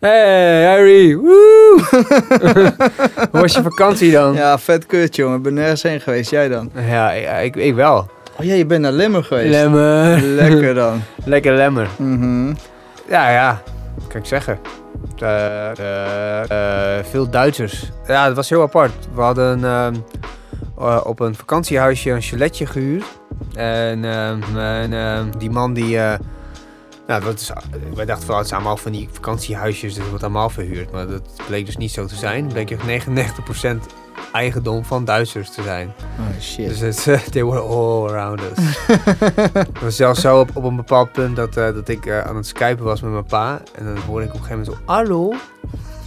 Hey, Harry. Woe! Hoe was je vakantie dan? Ja, vet kut, jongen. Ik ben nergens heen geweest. Jij dan? Ja, ik, ik, wel. Oh ja, je bent naar Limmer geweest. Lemmer. Lekker dan. Lekker lemmer. Mhm. Ja, ja. Wat kan ik zeggen? Eh, eh, eh, veel Duitsers. Ja, het was heel apart. We hadden ehm, eh, op een vakantiehuisje een chaletje gehuurd. En, ehm, en ehm, die man die... eh, nou, dat is, wij dachten wel, het zijn allemaal van die vakantiehuisjes, dus het wordt allemaal verhuurd. Maar dat bleek dus niet zo te zijn. Het bleek echt 99% eigendom van Duitsers te zijn. Oh shit. Dus het, eh, they were all around us. Het was zelfs zo op, op een bepaald punt dat, eh, dat ik eh, aan het skypen was met mijn pa. En dan hoorde ik op een gegeven moment zo, hallo,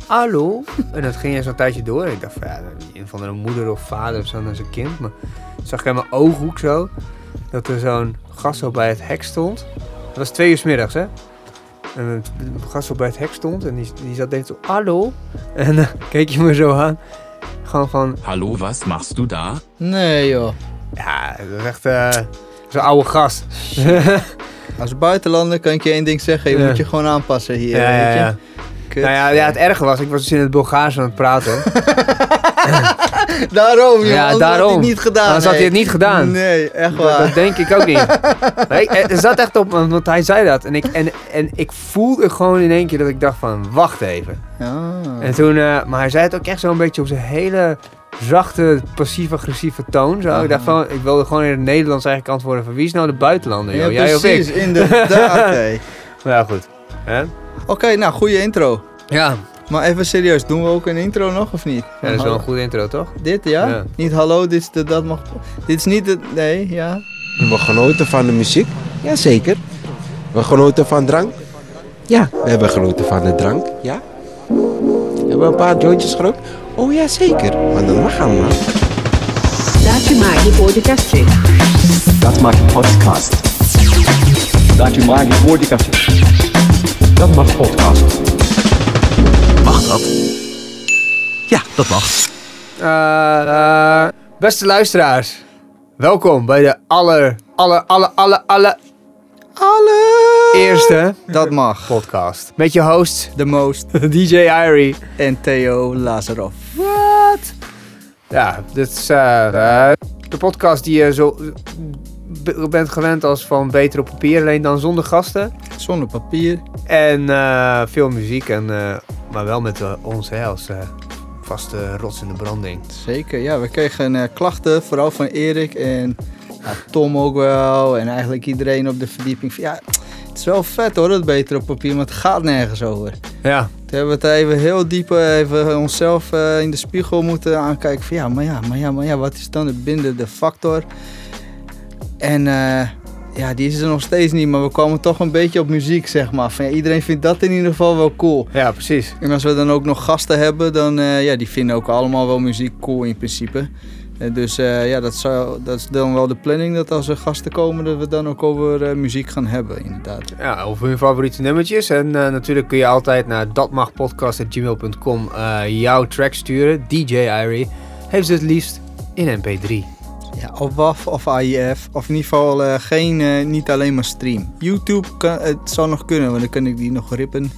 hallo. En dat ging zo'n tijdje door. En ik dacht van, ja, een van de moeder of vader of zo naar zijn kind. Maar zag ik in mijn ooghoek zo, dat er zo'n gast zo bij het hek stond. Het was twee uur 's middags, hè. En het gast zo bij het hek stond en die, die zat denk ik zo, hallo. En dan keek je me zo aan. Gewoon van, Hallo, was machst du da? Nee, joh. ja, dat is echt eh, zo'n oude gast. Als buitenlander kan ik je één ding zeggen. Je Ja. moet je gewoon aanpassen hier, Ja, ja, weet je. ja. Kut. Nou ja, ja, het erge was, ik was dus in het Bulgaars aan het praten. Daarom, joh. Ja, anders had hij daarom. het niet gedaan. Anders had hij nee. het niet gedaan. Nee, echt waar. dat denk ik ook niet. Nee, er zat echt op, want hij zei dat. En ik, en, en ik voelde gewoon in één keer dat ik dacht van, wacht even. Ja. En toen, eh, maar hij zei het ook echt zo'n beetje op zijn hele zachte, passief-agressieve toon. Zo. Ik dacht van, ik wilde gewoon in het Nederlands eigenlijk antwoorden van, wie is nou de buitenlander? Ja, joh? Jij of precies, ik? inderdaad. Maar ja, goed. Oké, nou, goede intro. Ja. Maar even serieus, doen we ook een intro nog of niet? ja, dat is wel een goede intro, toch? Dit, ja? Ja. Niet hallo, dit is de, dat mag... Dit is niet de... Nee, ja. We genoten van de muziek? Jazeker. We genoten van drank? Ja, we hebben genoten van de drank. Ja. Hebben we een paar jointjes gerookt? Oh ja, zeker. Maar dat mag allemaal. Dazu Magi podcast. Dat mag podcast. Dat u maakt voor die café. Dat mag podcast. Mag dat? Ja, dat mag. Eh, eh, beste luisteraars, welkom bij de aller, aller, aller, aller, aller Alle... eerste Dat mag. podcast. Met je host, The Most DJ Irie. en Theo Lazarov. Wat? Ja, dit is eh, eh, de podcast die je zo bent gewend als van beter op papier, alleen dan zonder gasten. Zonder papier. En eh, veel muziek, en, eh, maar wel met eh, ons hè, als vaste rots in de branding. Zeker, ja. We kregen klachten, vooral van Erik en ja, Tom ook wel. En eigenlijk iedereen op de verdieping. Van, ja, het is wel vet hoor, dat beter op papier, maar het gaat nergens over. Ja, Toen hebben we het even heel diep even onszelf in de spiegel moeten aankijken. Van ja, maar ja, maar ja, maar ja, wat is dan de bindende factor? En eh, ja, die is er nog steeds niet, maar we kwamen toch een beetje op muziek, zeg maar. Van, ja, iedereen vindt dat in ieder geval wel cool. ja precies. En als we dan ook nog gasten hebben, dan uh, ja, die vinden ook allemaal wel muziek cool in principe. Uh, dus uh, ja, dat, zou, dat is dan wel de planning dat als er gasten komen, dat we dan ook over muziek gaan hebben, inderdaad. Ja, over hun favoriete nummertjes. En natuurlijk kun je altijd naar datmagpodcast.gmail.com jouw track sturen. DJ Irie heeft ze het liefst in mp3. Ja, of WAF of AIF. Of in ieder geval uh, geen, uh, niet alleen maar stream. YouTube, kan, het zal nog kunnen, want dan kan ik die nog rippen.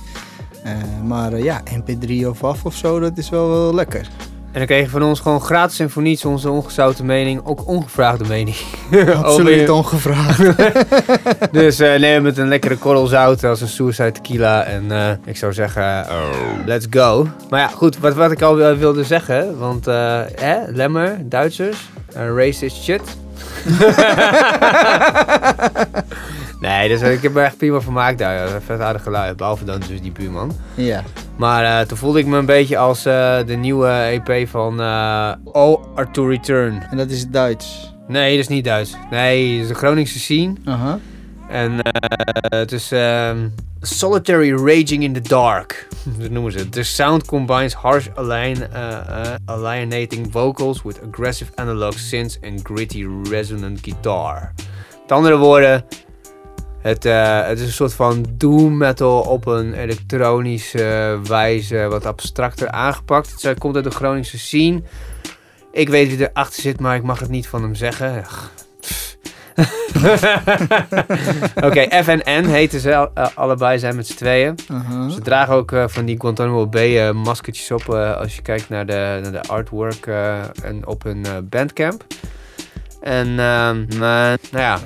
Maar ja, mp3 of WAF of zo, dat is wel, wel lekker. En dan je van ons gewoon gratis en voor niets onze ongezouten mening. Ook ongevraagde mening. Absoluut ongevraagd. dus uh, neem met een lekkere korrel zout als een suicide tequila. En uh, ik zou zeggen, oh. let's go. Maar ja, goed, wat, wat ik al wilde zeggen. Want, hè, Lemmer, Duitsers, racist shit. nee, dus ik heb me echt prima vermaakt daar. Vet aardig geluid, behalve dan dus die buurman. Ja. Maar uh, toen voelde ik me een beetje als uh, de nieuwe EP van uh, Oh Arthur Return. En dat is Duits? Nee, dat is niet Duits. Nee, het is de Groningse scene. Uh -huh. En het is um, Solitary Raging in the Dark. Dat noemen ze het. The sound combines harsh align, alienating vocals with aggressive analog synths and gritty resonant guitar. Met andere woorden, het, uh, het is een soort van doom metal op een elektronische wijze, wat abstracter aangepakt. Het komt uit de Groningse scene. Ik weet wie erachter zit, maar ik mag het niet van hem zeggen. Oké, F en N heten ze eh, allebei, zijn met z'n tweeën. Uh-huh. Ze dragen ook eh, van die Guantanamo Bay eh, maskertjes op als je kijkt naar de, naar de artwork en op hun bandcamp. En ehm, nou ja,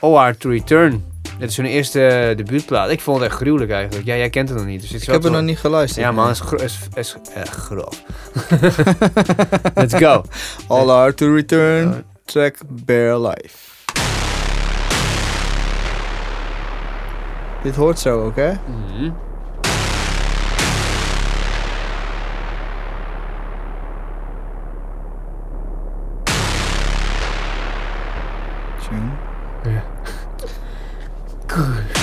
All Art to Return. Dit is hun eerste debuutplaat. Ik vond het echt gruwelijk eigenlijk. Ja, jij kent het nog niet. Dus Ik heb er nog niet geluisterd. Ja man, het is, is, is grof. Let's go. All Art to Return, track Bare Life. Dit hoort zo ook, hè? Tjung. Ja. Ja.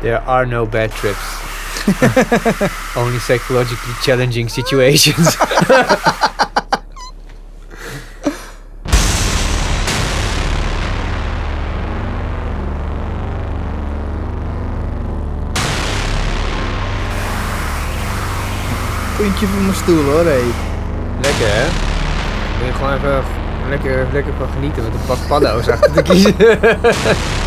There are no bad trips. Only psychologically challenging situations. Puntje van mijn stoel, hoor, hé. Lekker hè? Ben je gewoon even lekker, lekker van genieten met een pak paddo's achter te kiezen.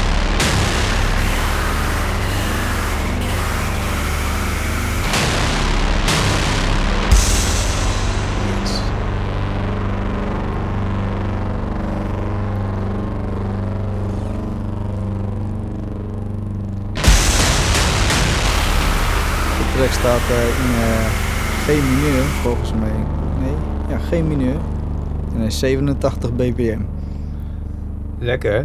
staat eh, in eh, G mineur, volgens mij. Nee, ja, G mineur. En hij is 87 bpm. Lekker hè?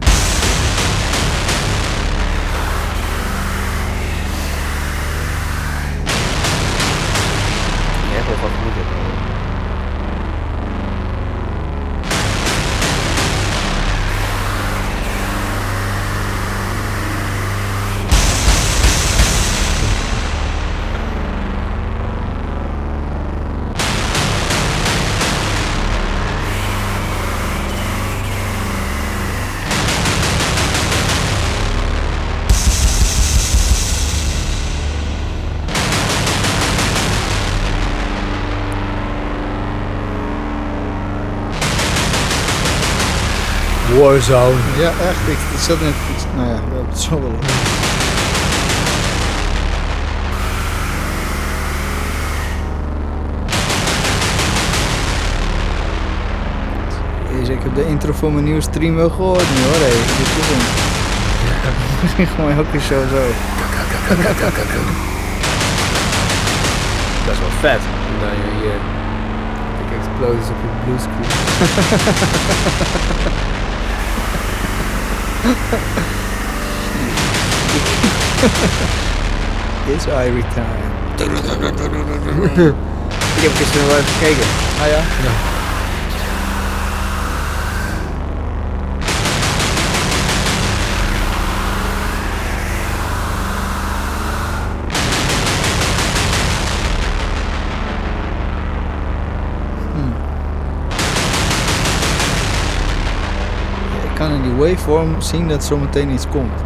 Ja, echt wel van Warzone. Ja, echt. Ik, ik zat net... ik- nou ja, het zo wel ik heb de intro voor mijn nieuwe stream wel gehoord nu hoor. Hey. Dit is hem. Misschien gewoon elke show zo. Dat is wel vet. Dan je hier de explosies op je bluescreen. It's Irie time. Ik heb gisteren wel even gekeken. Ah ja? Hmm. Waveform zien dat zometeen iets komt.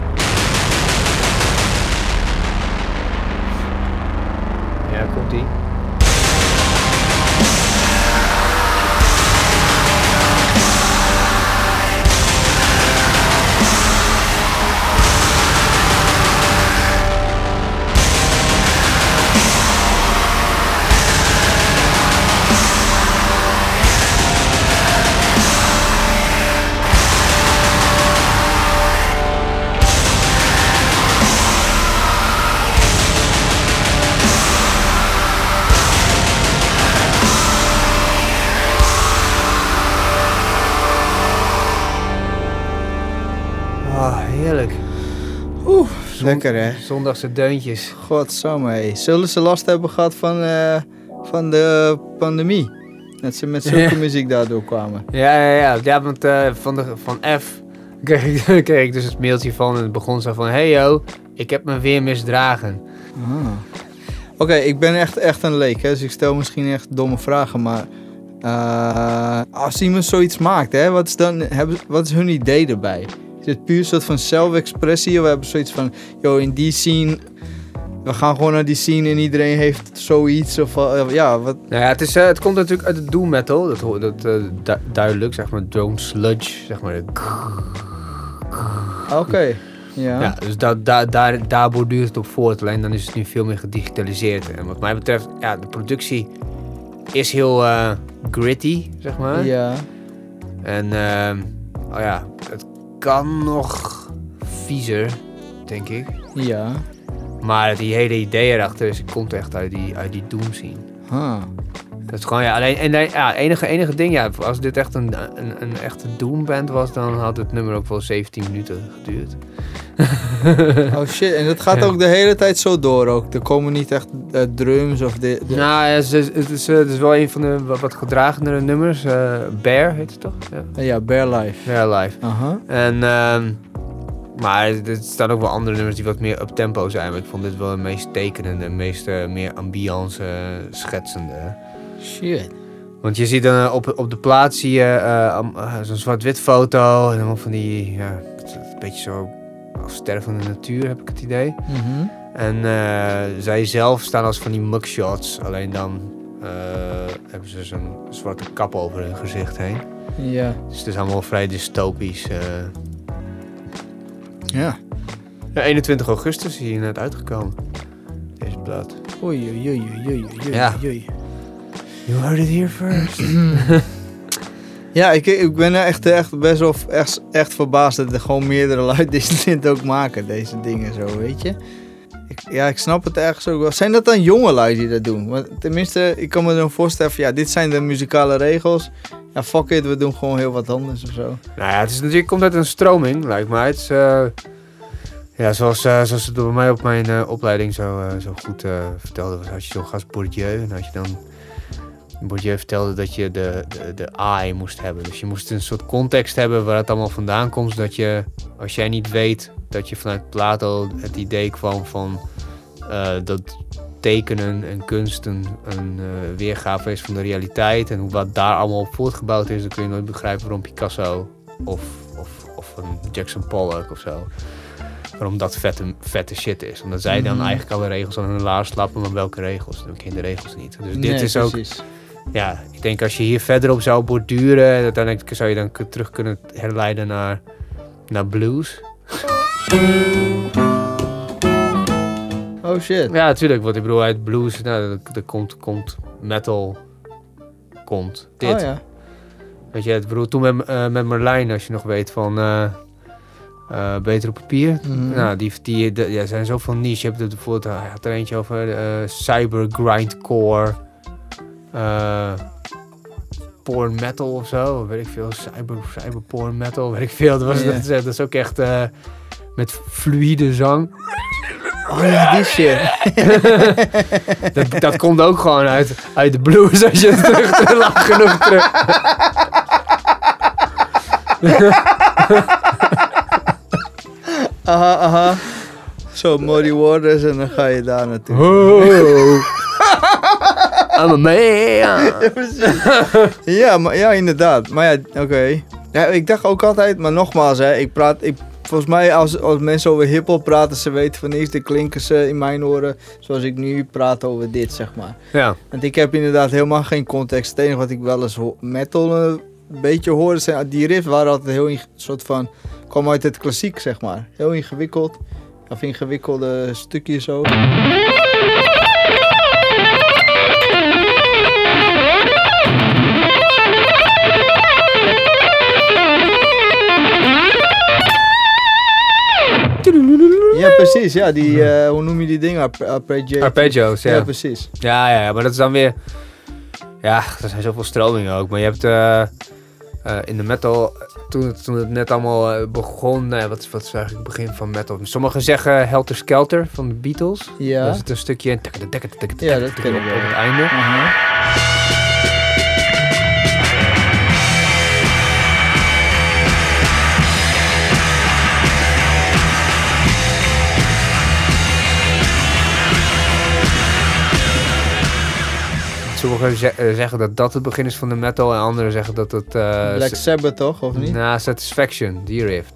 Lekker hè. Zondagse deuntjes. Godsamme, hé. Zullen ze last hebben gehad van, eh, van de pandemie? Dat ze met zulke muziek daardoor kwamen. Ja, ja, ja. Ja, want eh, van, de, van F kreeg ik, kreeg ik dus het mailtje van en het begon zo van... Hey yo, ik heb me weer misdragen. Ah. Oké, ik ben echt, echt een leek, hè, dus ik stel misschien echt domme vragen, maar Eh, als iemand zoiets maakt, hè, wat, is dan, hebben, wat is hun idee erbij? Is het puur een soort van zelfexpressie? Of hebben zoiets van, yo, in die scene... We gaan gewoon naar die scene en iedereen heeft zoiets. Of eh, ja, wat... Nou ja, het, is, eh, het komt natuurlijk uit de doom metal. Dat, hoort- dat eh, du- duidelijk, zeg maar. Drone sludge, zeg maar. Oké. Ja. Ja, dus da, da, daar, daar borduurt het op voort. Alleen dan is het nu veel meer gedigitaliseerd. En wat mij betreft, ja, de productie is heel gritty, zeg maar. Ja. En oh ja, het kan nog viezer, denk ik. Ja. Maar die hele idee erachter is, komt echt uit die, uit die Doom scene. Huh. Dat is gewoon, ja, alleen, en ja, enige, enige ding, ja, als dit echt een, een, een echte Doom band was, dan had het nummer ook wel 17 minuten geduurd. Oh shit, en dat gaat Ja. ook de hele tijd zo door ook. Er komen niet echt eh, drums of de- Nou, ja, het, is, het, is, eh, het is wel een van de wat, wat gedragendere nummers. eh, Bear heet het toch? Ja, Ja, Bear Life. Bear Live. Aha. En, ehm, maar er staan ook wel andere nummers die wat meer up tempo zijn. Maar ik vond dit wel het meest tekenende, het meest meer ambiance schetsende. Shit. Want je ziet dan eh, op, op de plaat zie je eh, eh, zo'n zwart-wit foto. En allemaal van die, ja, een beetje zo afstervende natuur heb ik het idee. Mhm. En eh, zij zelf staan als van die mugshots. Alleen dan hebben ze zo'n zwarte kap over hun gezicht heen. Ja. Dus het is allemaal vrij dystopisch. Ja. Ja, 21 augustus is hier net uitgekomen. Deze plaat. Oei, oei, oei, oei, oei, oei, Ja. oei. You heard it here first. Ja, ik, ik ben er echt, echt best wel echt, echt verbaasd dat er gewoon meerdere lui dit, ook maken, deze dingen zo, weet je. Ik, ja, ik snap het ergens ook wel. Zijn dat dan jonge lui die dat doen? Want tenminste, ik kan me dan voorstellen van, ja, dit zijn de muzikale regels. Ja, fuck it, we doen gewoon heel wat anders of zo. nou ja, het is natuurlijk komt uit een stroming, lijkt mij. Het is, eh, ja, zoals, eh, zoals het bij mij op mijn eh, opleiding zo, zo goed eh, vertelde, was, had je zo'n gast Bourdieu. En had je dan... Bourdieu vertelde dat je de, de, de AI moest hebben. Dus je moest een soort context hebben waar het allemaal vandaan komt. Zodat je, als jij niet weet dat je vanuit Plato het idee kwam van eh, dat tekenen en kunst een, een eh, weergave is van de realiteit. En hoe wat daar allemaal op voortgebouwd is, dan kun je nooit begrijpen waarom Picasso of, of, of een Jackson Pollock of zo. Waarom dat vette, vette shit is. Omdat zij dan Mhm. eigenlijk alle regels aan hun laars slappen, maar welke regels? Dan ken je de regels niet. Dus dit is ook precies. Ja, ik denk als je hier verder op zou borduren, uiteindelijk zou je dan terug kunnen herleiden naar, naar blues. Oh shit. Ja, natuurlijk. Wat ik bedoel, uit blues, nou, er, er komt, komt metal, komt dit. Oh ja. Weet je, ik bedoel, toen met, eh, met Merlijn, als je nog weet van eh, eh, Beter op Papier. Mhm. Nou, die, die, de- ja, er zijn zoveel niche. Je hebt het bijvoorbeeld, had er eentje over cyber grindcore, eh porn metal of zo, weet ik veel, cyber, cyber porn metal, weet ik veel. Dat, was, dat, is, dat is ook echt eh, met fluïde zang. Oh ja, die shit. Dat, dat komt ook gewoon uit, uit de blues als je het terug lang genoeg terug. Aha, aha. Zo, Muddy Waters en dan ga je daar naartoe. Oh. I'm a man. Ja, precies. ja, maar, ja, inderdaad. Maar ja, oké. Ja, ik dacht ook altijd, maar nogmaals, hè, ik praat, ik, volgens mij als, als mensen over hiphop praten, ze weten van niks, dan klinken ze in mijn oren zoals ik nu praat over dit, zeg maar. Ja. Want ik heb inderdaad helemaal geen context. Het enige wat ik wel eens metal eh, een beetje hoorde, zijn, die riffs waren altijd heel soort van, kwam uit het klassiek, zeg maar. Heel ingewikkeld. Of ingewikkelde stukjes zo. Ja, precies. Ja, die, eh, hoe noem je die dingen? Arpe- Arpeggio. Arpeggios, Ja, ja. precies. Ja, ja, maar dat is dan weer... Ja, er zijn zoveel stromingen ook. Maar je hebt eh, eh, in de metal... Toen het, toen het net allemaal begon... wat, is- wat is eigenlijk het begin van metal? Sommigen zeggen Helter Skelter van de Beatles. Ja. Daar zit een stukje... Ja, dat ken ik op, wel. op het einde. Aha. Sommigen eh, zeggen dat dat het begin is van de metal en anderen zeggen dat het... eh, Black Sabbath toch, of niet? Na Satisfaction, die riff.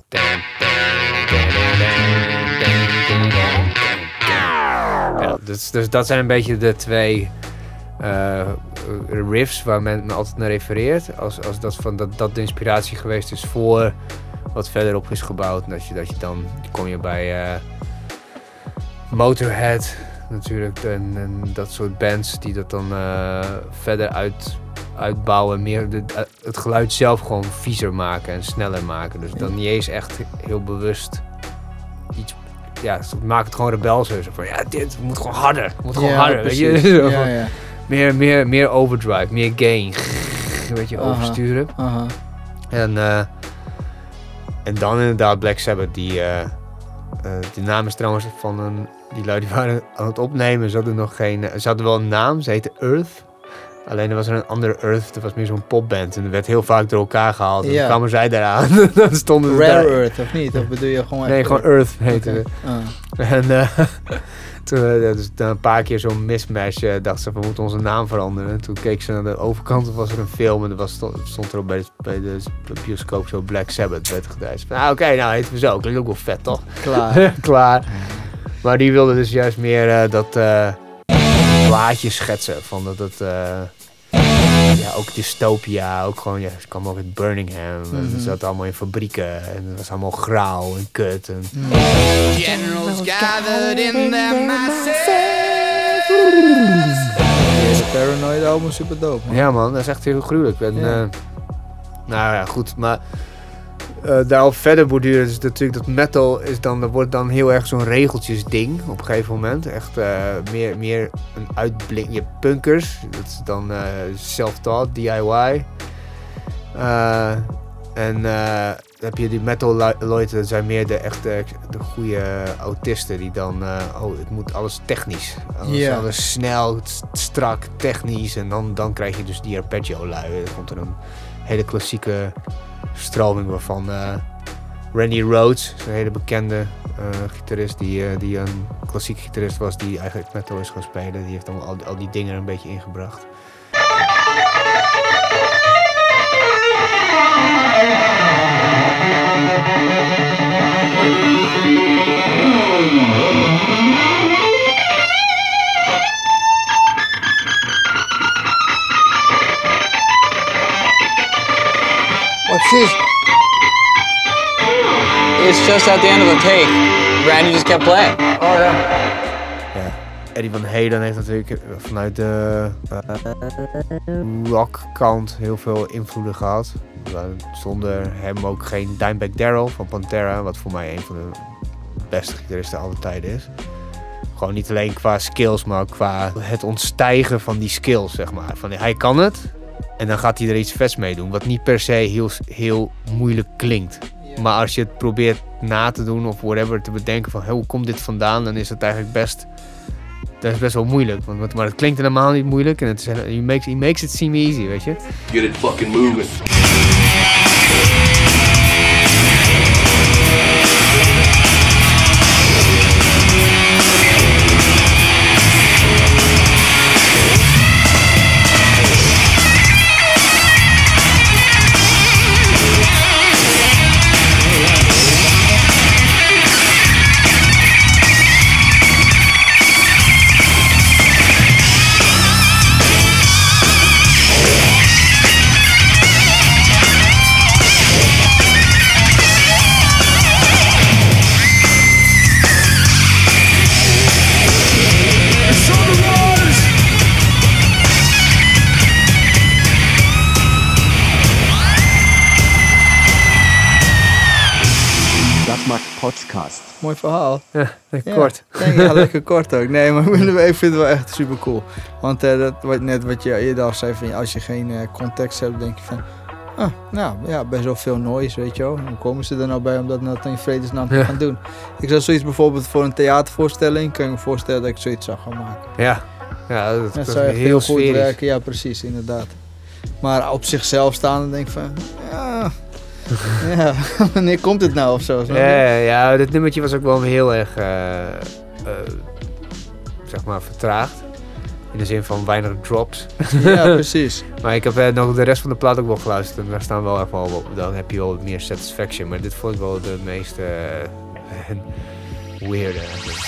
Ja, dus, dus dat zijn een beetje de twee eh, riffs waar men altijd naar refereert. Als, als dat, van, dat dat de inspiratie geweest is voor wat verderop is gebouwd. En dat je, dat je dan kom je bij Motorhead natuurlijk en, en dat soort bands die dat dan eh, verder uit, uitbouwen. Meer de, eh, het geluid zelf gewoon viezer maken en sneller maken. Dus dan niet eens echt heel bewust iets. Ja, ze maken het gewoon rebelser. Zo van ja, dit moet gewoon harder. Het moet gewoon Ja, harder. Weet je? Ja, ja. Meer, meer, meer overdrive, meer gain. Weet je, Aha. oversturen. En, eh, en dan inderdaad Black Sabbath. Die, de naam is trouwens van een... Die lui die waren aan het opnemen. Ze hadden nog geen... Ze hadden wel een naam. Ze heette Earth. Alleen er was er een andere Earth. Dat was meer zo'n popband. En er werd heel vaak door elkaar gehaald. En Ja. dan kwamen zij daaraan. dan stonden ze Rare daar. Earth, of niet? Of bedoel je gewoon Nee, gewoon Earth heette. Ah. En eh, toen, eh, dus een paar keer zo'n mismatch eh, dacht ze, we moeten onze naam veranderen. En toen keek ze naar de overkant, of was er een film en er was, stond, er ook bij de, bij de bioscoop zo Black Sabbath werd van, Ah, oké, nou heet we zo. Klinkt ook wel vet, toch? Klaar. Klaar. Maar die wilde dus juist meer eh, dat eh plaatje schetsen. Van dat het... eh, ja, ook dystopia, ook gewoon, ja, ze kwam ook uit Birmingham. En Mhm. ze zat allemaal in fabrieken en het was allemaal grauw en kut. En, Generals gathered in their Deze Paranoid album is super dope, man. Ja man, dat is echt heel gruwelijk. En, eh, nou ja, goed, maar eh daarop verder borduren is natuurlijk dat metal is dan, dat wordt dan heel erg zo'n regeltjes ding op een gegeven moment. Echt eh, meer, meer een uitblink. Je hebt punkers, dat is dan eh self-taught, DIY. En dan heb je die metal lui- dat zijn meer de echte, de goede autisten die dan, oh het moet alles technisch. Alles, alles snel, st- strak, technisch. En dan, dan krijg je dus die arpeggio lui. Dan komt er een hele klassieke stroming waarvan eh, Randy Rhoads, een hele bekende eh, gitarist die, eh, die een klassiek gitarist was die eigenlijk metal is gaan spelen. Die heeft dan al, al die dingen een beetje ingebracht. It's just at the end of the take. Randy just kept playing. Oh yeah. Ja, Eddie Van Halen heeft natuurlijk eh, vanuit de eh, rockkant heel veel invloeden gehad. Zonder hem ook geen Dimebag Darrell van Pantera, wat voor mij een van de beste gitaristen aller tijden is. Gewoon niet alleen qua skills, maar ook qua het ontstijgen van die skills, zeg maar. Van, hij kan het en dan gaat hij er iets vets mee doen, wat niet per se heel, heel moeilijk klinkt. Maar als je het probeert na te doen of whatever, te bedenken van "Hé, hoe komt dit vandaan, dan is het eigenlijk best, dat is best wel moeilijk. Want, want- maar het klinkt helemaal niet moeilijk en het is, he makes, he makes it seem easy, weet je. Get it fucking moving. Podcast. Mooi verhaal. Ja, Ja, kort. Ja, ja, lekker kort ook. Nee, maar ik vind het wel echt super cool. Want eh, dat, wat, net wat je eerder al zei, van, als je geen eh, context hebt, denk je van... Ah, nou ja, best wel veel noise, weet je wel. Hoe komen ze er nou bij om dat nou in vredesnaam te Ja. gaan doen? Ik zou zoiets bijvoorbeeld voor een theatervoorstelling, kan ik me voorstellen dat ik zoiets zou gaan maken. Ja, ja dat, zou echt heel heel goed werken, ja precies, inderdaad. Maar op zichzelf staan, dan denk ik van, ja, ja, wanneer komt het nou of zo? Ja, ja, dit nummertje was ook wel heel erg, eh, eh, zeg maar, vertraagd. In de zin van weinig drops. Ja, precies. Maar ik heb eh, nog de rest van de plaat ook wel geluisterd. En daar staan wel even al op. Dan heb je wel meer satisfaction. Maar dit vond ik wel de meest eh, weirde eigenlijk.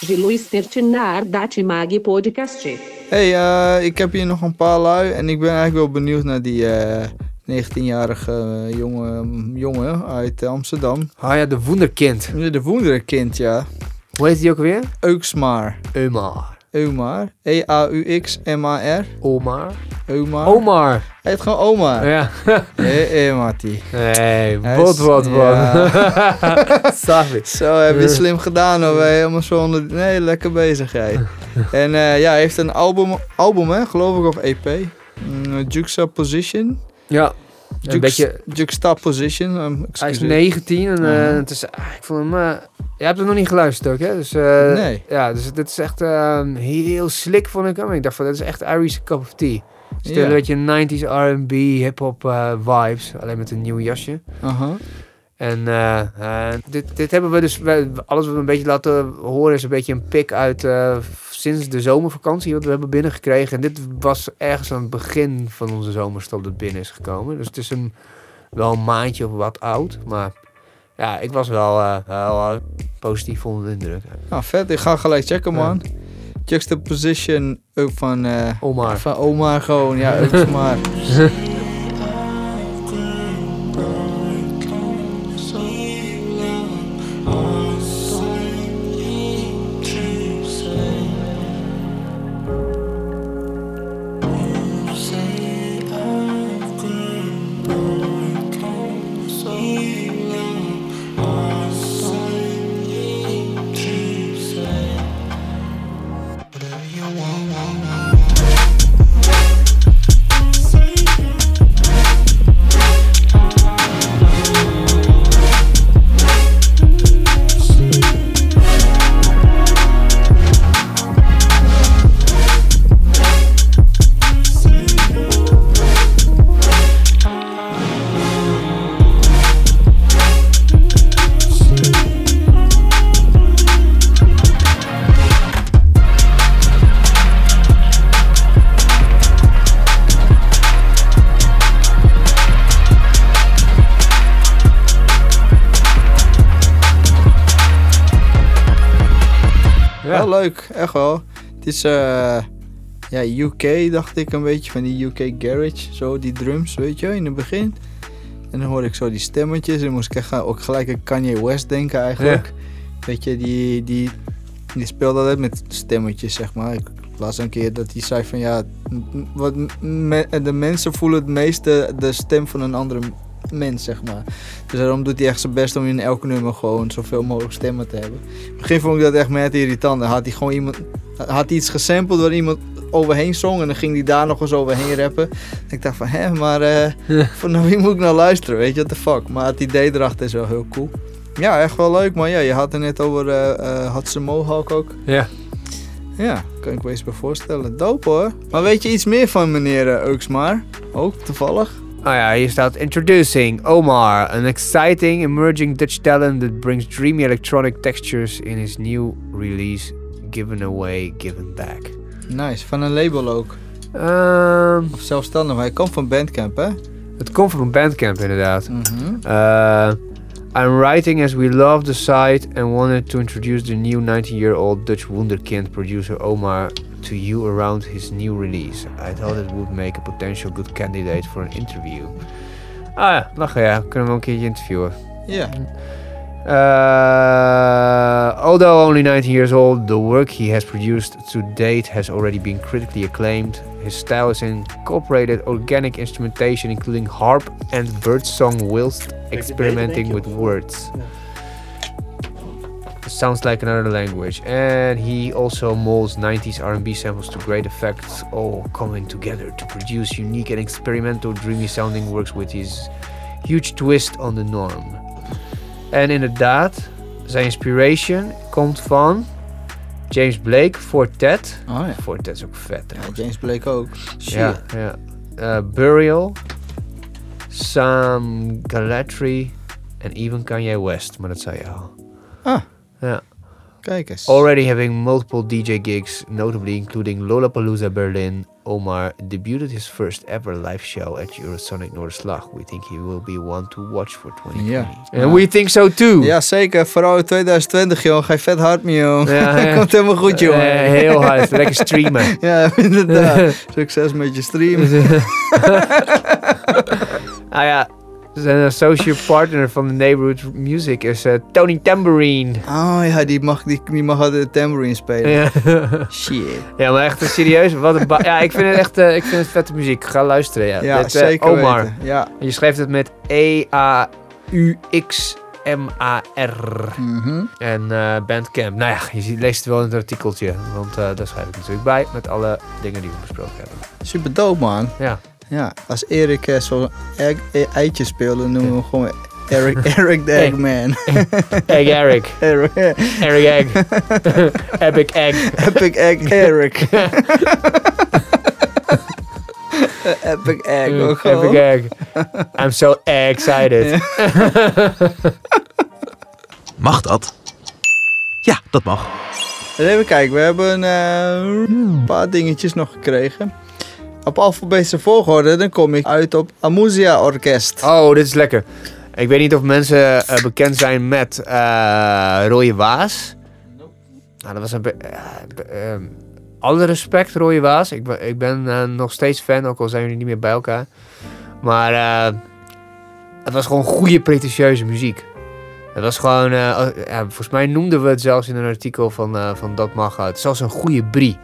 Je luistert naar Daci Magi Podcastje. hey, ik heb hier nog een paar lui. En ik ben eigenlijk wel benieuwd naar die eh, 19-jarige jongen, jongen uit Amsterdam. Ah ja, de Wonderkind. De Woenderkind, ja. Hoe heet die ook weer? Euxmar. Omar. Eumar. E E-A-U-X-M-A-R. Omar. Eumar. Omar. Hij heet gewoon Omar. Ja. Hé, hé, Mattie. Nee, Hij wat, wat, wat. Zo, heb je slim gedaan hoor. Helemaal zo onder... Nee, lekker bezig jij. En eh, ja, hij heeft een album, album hè, geloof ik, of EP. Mm, Juxtaposition. Ja. Een beetje... Juxtaposition. um, Hij is excuseer. 19 en eh, Mhm. het is, ah, ik vond hem... eh, je hebt hem nog niet geluisterd ook, hè? Dus, eh, Nee. Ja, dus dit is echt eh, heel slick, vond ik hem. Ik dacht van, dit is echt Irish cup of tea. Een beetje 90s R&B, hip-hop vibes. Alleen met een nieuw jasje. En dit, dit hebben we dus... we- alles wat we een beetje laten horen is een beetje een pick uit... sinds de zomervakantie wat we hebben binnengekregen. En dit was ergens aan het begin van onze zomerstop dat binnen is gekomen. Dus het is een, wel een maandje of wat oud. Maar ja, ik was wel, eh, wel eh, positief onder de indruk. Nou, vet. Ik ga gelijk checken, man. Juxtaposition ook van, eh, Omar. van Omar gewoon. Ja, Euxmar. Wel is eh ja, UK, dacht ik een beetje, van die UK Garage. Zo, die drums, weet je, in het begin. En dan hoorde ik zo die stemmetjes en moest ik echt ook gelijk aan Kanye West denken eigenlijk. Weet je, die, die, die speelde altijd met stemmetjes, zeg maar. Ik las een keer dat hij zei van ja, wat me- de mensen voelen het meeste de stem van een andere mens, zeg maar. Dus daarom doet hij echt zijn best om in elk nummer gewoon zoveel mogelijk stemmen te hebben. In het begin vond ik dat echt met irritant. Dan had hij gewoon iemand, had iets gesampled waar iemand overheen zong en dan ging hij daar nog eens overheen rappen. ik dacht van, hè, maar eh, van wie moet ik nou luisteren, weet je, what the fuck. Maar het idee erachter is wel heel cool. Ja, echt wel leuk, maar ja, je had het net over, eh had ze Mohawk ook. Ja. Ja, kan ik me eens bij voorstellen. Dope hoor. Maar weet je iets meer van meneer eh, Euxmar? Ook toevallig? Oh ja, hier staat Introducing Omar, an exciting emerging Dutch talent that brings dreamy electronic textures in his new release Given Away, Given Back. Nice, van een label ook. Ehm, Of zelfstandig, maar hij komt van Bandcamp hè? het komt van Bandcamp inderdaad. Uh, I'm writing as we love the site and wanted to introduce the new 19-year-old Dutch wunderkind producer Omar to you around his new release. I thought it would make a potential good candidate for an interview. Ah ja, lachen ja. Kunnen we hem een keertje interviewen. Ja. Uh, although only 19 years old, the work he has produced to date has already been critically acclaimed. His style is incorporated organic instrumentation, including harp and birdsong, whilst experimenting with words. Sounds like another language. And he also molds 90s R&B samples to great effect, all coming together to produce unique and experimental, dreamy sounding works with his huge twist on the norm. En inderdaad, zijn inspiration komt van James Blake, Fortet. Oh ja. Fortet is ook vet. ja. James Blake ook. Shit. Ja, ja. Eh, Burial, Sam Galatry en even Kanye West, maar dat zei je al. Ah. Ja. Kijk eens. Already having multiple DJ gigs, notably including Lollapalooza Berlin. Omar debuted his first ever live show at Eurosonic Noorderslag. We think he will be one to watch for 2020. Ja. And we think so too. Ja, zeker. Vooral in 2020, joh. Ga je vet hard mee, joh. Ja, ja. Komt helemaal goed, joh. Eh, heel hard. Lekker streamen. Ja, inderdaad. Succes met je stream. ah ja, zijn associate partner van de Neighborhood Music is eh, Tony Tambourine. Oh ja, die mag, die, die mag de tambourine spelen. Ja. Shit. ja, maar echt eh, serieus. Wat een ja, ik vind het echt eh, ik vind het vette muziek. Ga luisteren. Ja, Ja, Dit, zeker Omar. weten. Ja. En je schrijft het met E E-A-U-X-M-A-R. Mhm. En eh, Bandcamp. Nou ja, je leest het wel in het artikeltje. Want eh, daar schrijf ik natuurlijk bij. Met alle dingen die we besproken hebben. Super dope, man. Ja. Ja, als Erik eh, zo'n egg- eitje speelt, dan noemen we hem gewoon Eric, Eric the Eggman. Egg Eric. Eric, Eric Egg. Epic Egg. Epic Egg Eric. Epic Egg. Mm, gewoon. Epic Egg. I'm so excited. Mag dat? Ja, dat mag. Even kijken, we hebben eh, een paar dingetjes nog gekregen. Op alfabetische volgorde, dan kom ik uit op Amusia Orkest. Oh, dit is lekker. Ik weet niet of mensen eh, bekend zijn met eh Rooie Waas. Nou, dat was een... be- ja, be- ehm, alle respect, Rooie Waas. Ik ben, ik ben eh, nog steeds fan, ook al zijn jullie niet meer bij elkaar. Maar eh, het was gewoon goede, pretentieuze muziek. Het was gewoon... eh, ja, volgens mij noemden we het zelfs in een artikel van, eh, van Dat Mag is als een goede brie.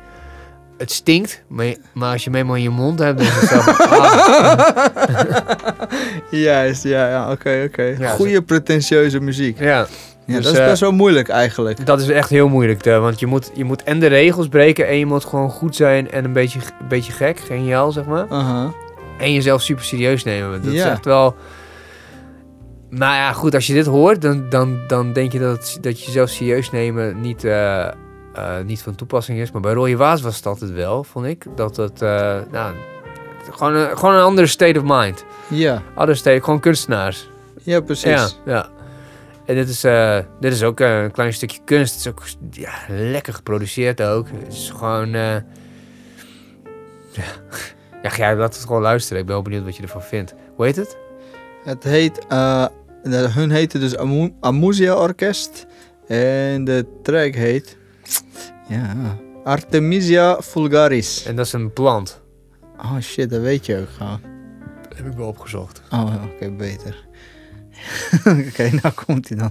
Het stinkt, maar, je- maar als je hem in je mond hebt, dan is het ah. Juist, ja, ja oké, oké. Ja, Goede pretentieuze muziek. Ja, Ja, dus, dat is eh, best wel moeilijk eigenlijk. Dat is echt heel moeilijk, eh, want je moet, je moet en de regels breken en je moet gewoon goed zijn en een beetje, een beetje gek, geniaal zeg maar. En jezelf super serieus nemen. Dat is echt wel... Nou ja, goed, als je dit hoort, dan, dan, dan denk je dat, dat je jezelf serieus nemen niet, eh, eh, niet van toepassing is. Maar bij Rooie Waas was het altijd wel, vond ik. Dat het, eh, nou, gewoon een, gewoon een andere state of mind. Ja, Andere state, gewoon kunstenaars. ja precies. Ja, ja. En dit is, eh, dit is ook een klein stukje kunst. Het is ook ja, lekker geproduceerd ook. Het is gewoon... ja, ja, jij laat het gewoon luisteren. Ik ben wel benieuwd wat je ervan vindt. Hoe heet het? Het heet, hun heette dus Amu- Amusia Orkest. En de track heet, ja, Artemisia vulgaris. En dat is een plant. Oh shit, dat weet je ook gewoon. Dat heb ik wel opgezocht. Oh, oké, beter. oké, nou komt hij dan.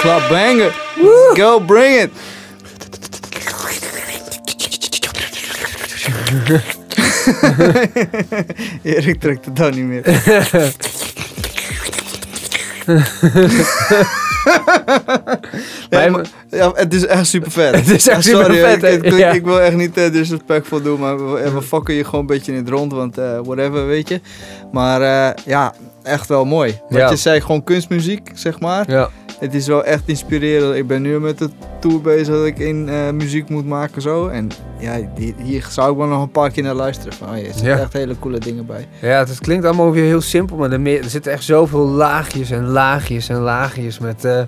Club banger. Go, bring it. Erik trekt het dan niet meer. Ja, maar- ja, het is echt super vet. Het is echt sorry, supervet, ik, ik? Ja. ik wil echt niet uh, disrespectful doen, maar we, we fokken je gewoon een beetje in het rond, want eh, whatever, weet je. Maar eh, ja, echt wel mooi. Ja. je zei, gewoon kunstmuziek, zeg maar. Ja. Het is wel echt inspirerend. Ik ben nu met de tour bezig dat ik in eh, muziek moet maken zo. En ja, die- hier zou ik wel nog een paar keer naar luisteren. Van, oh, er zitten Ja. echt hele coole dingen bij. Ja, het klinkt allemaal weer heel simpel, maar er, meer- er zitten echt zoveel laagjes en laagjes en laagjes met... eh,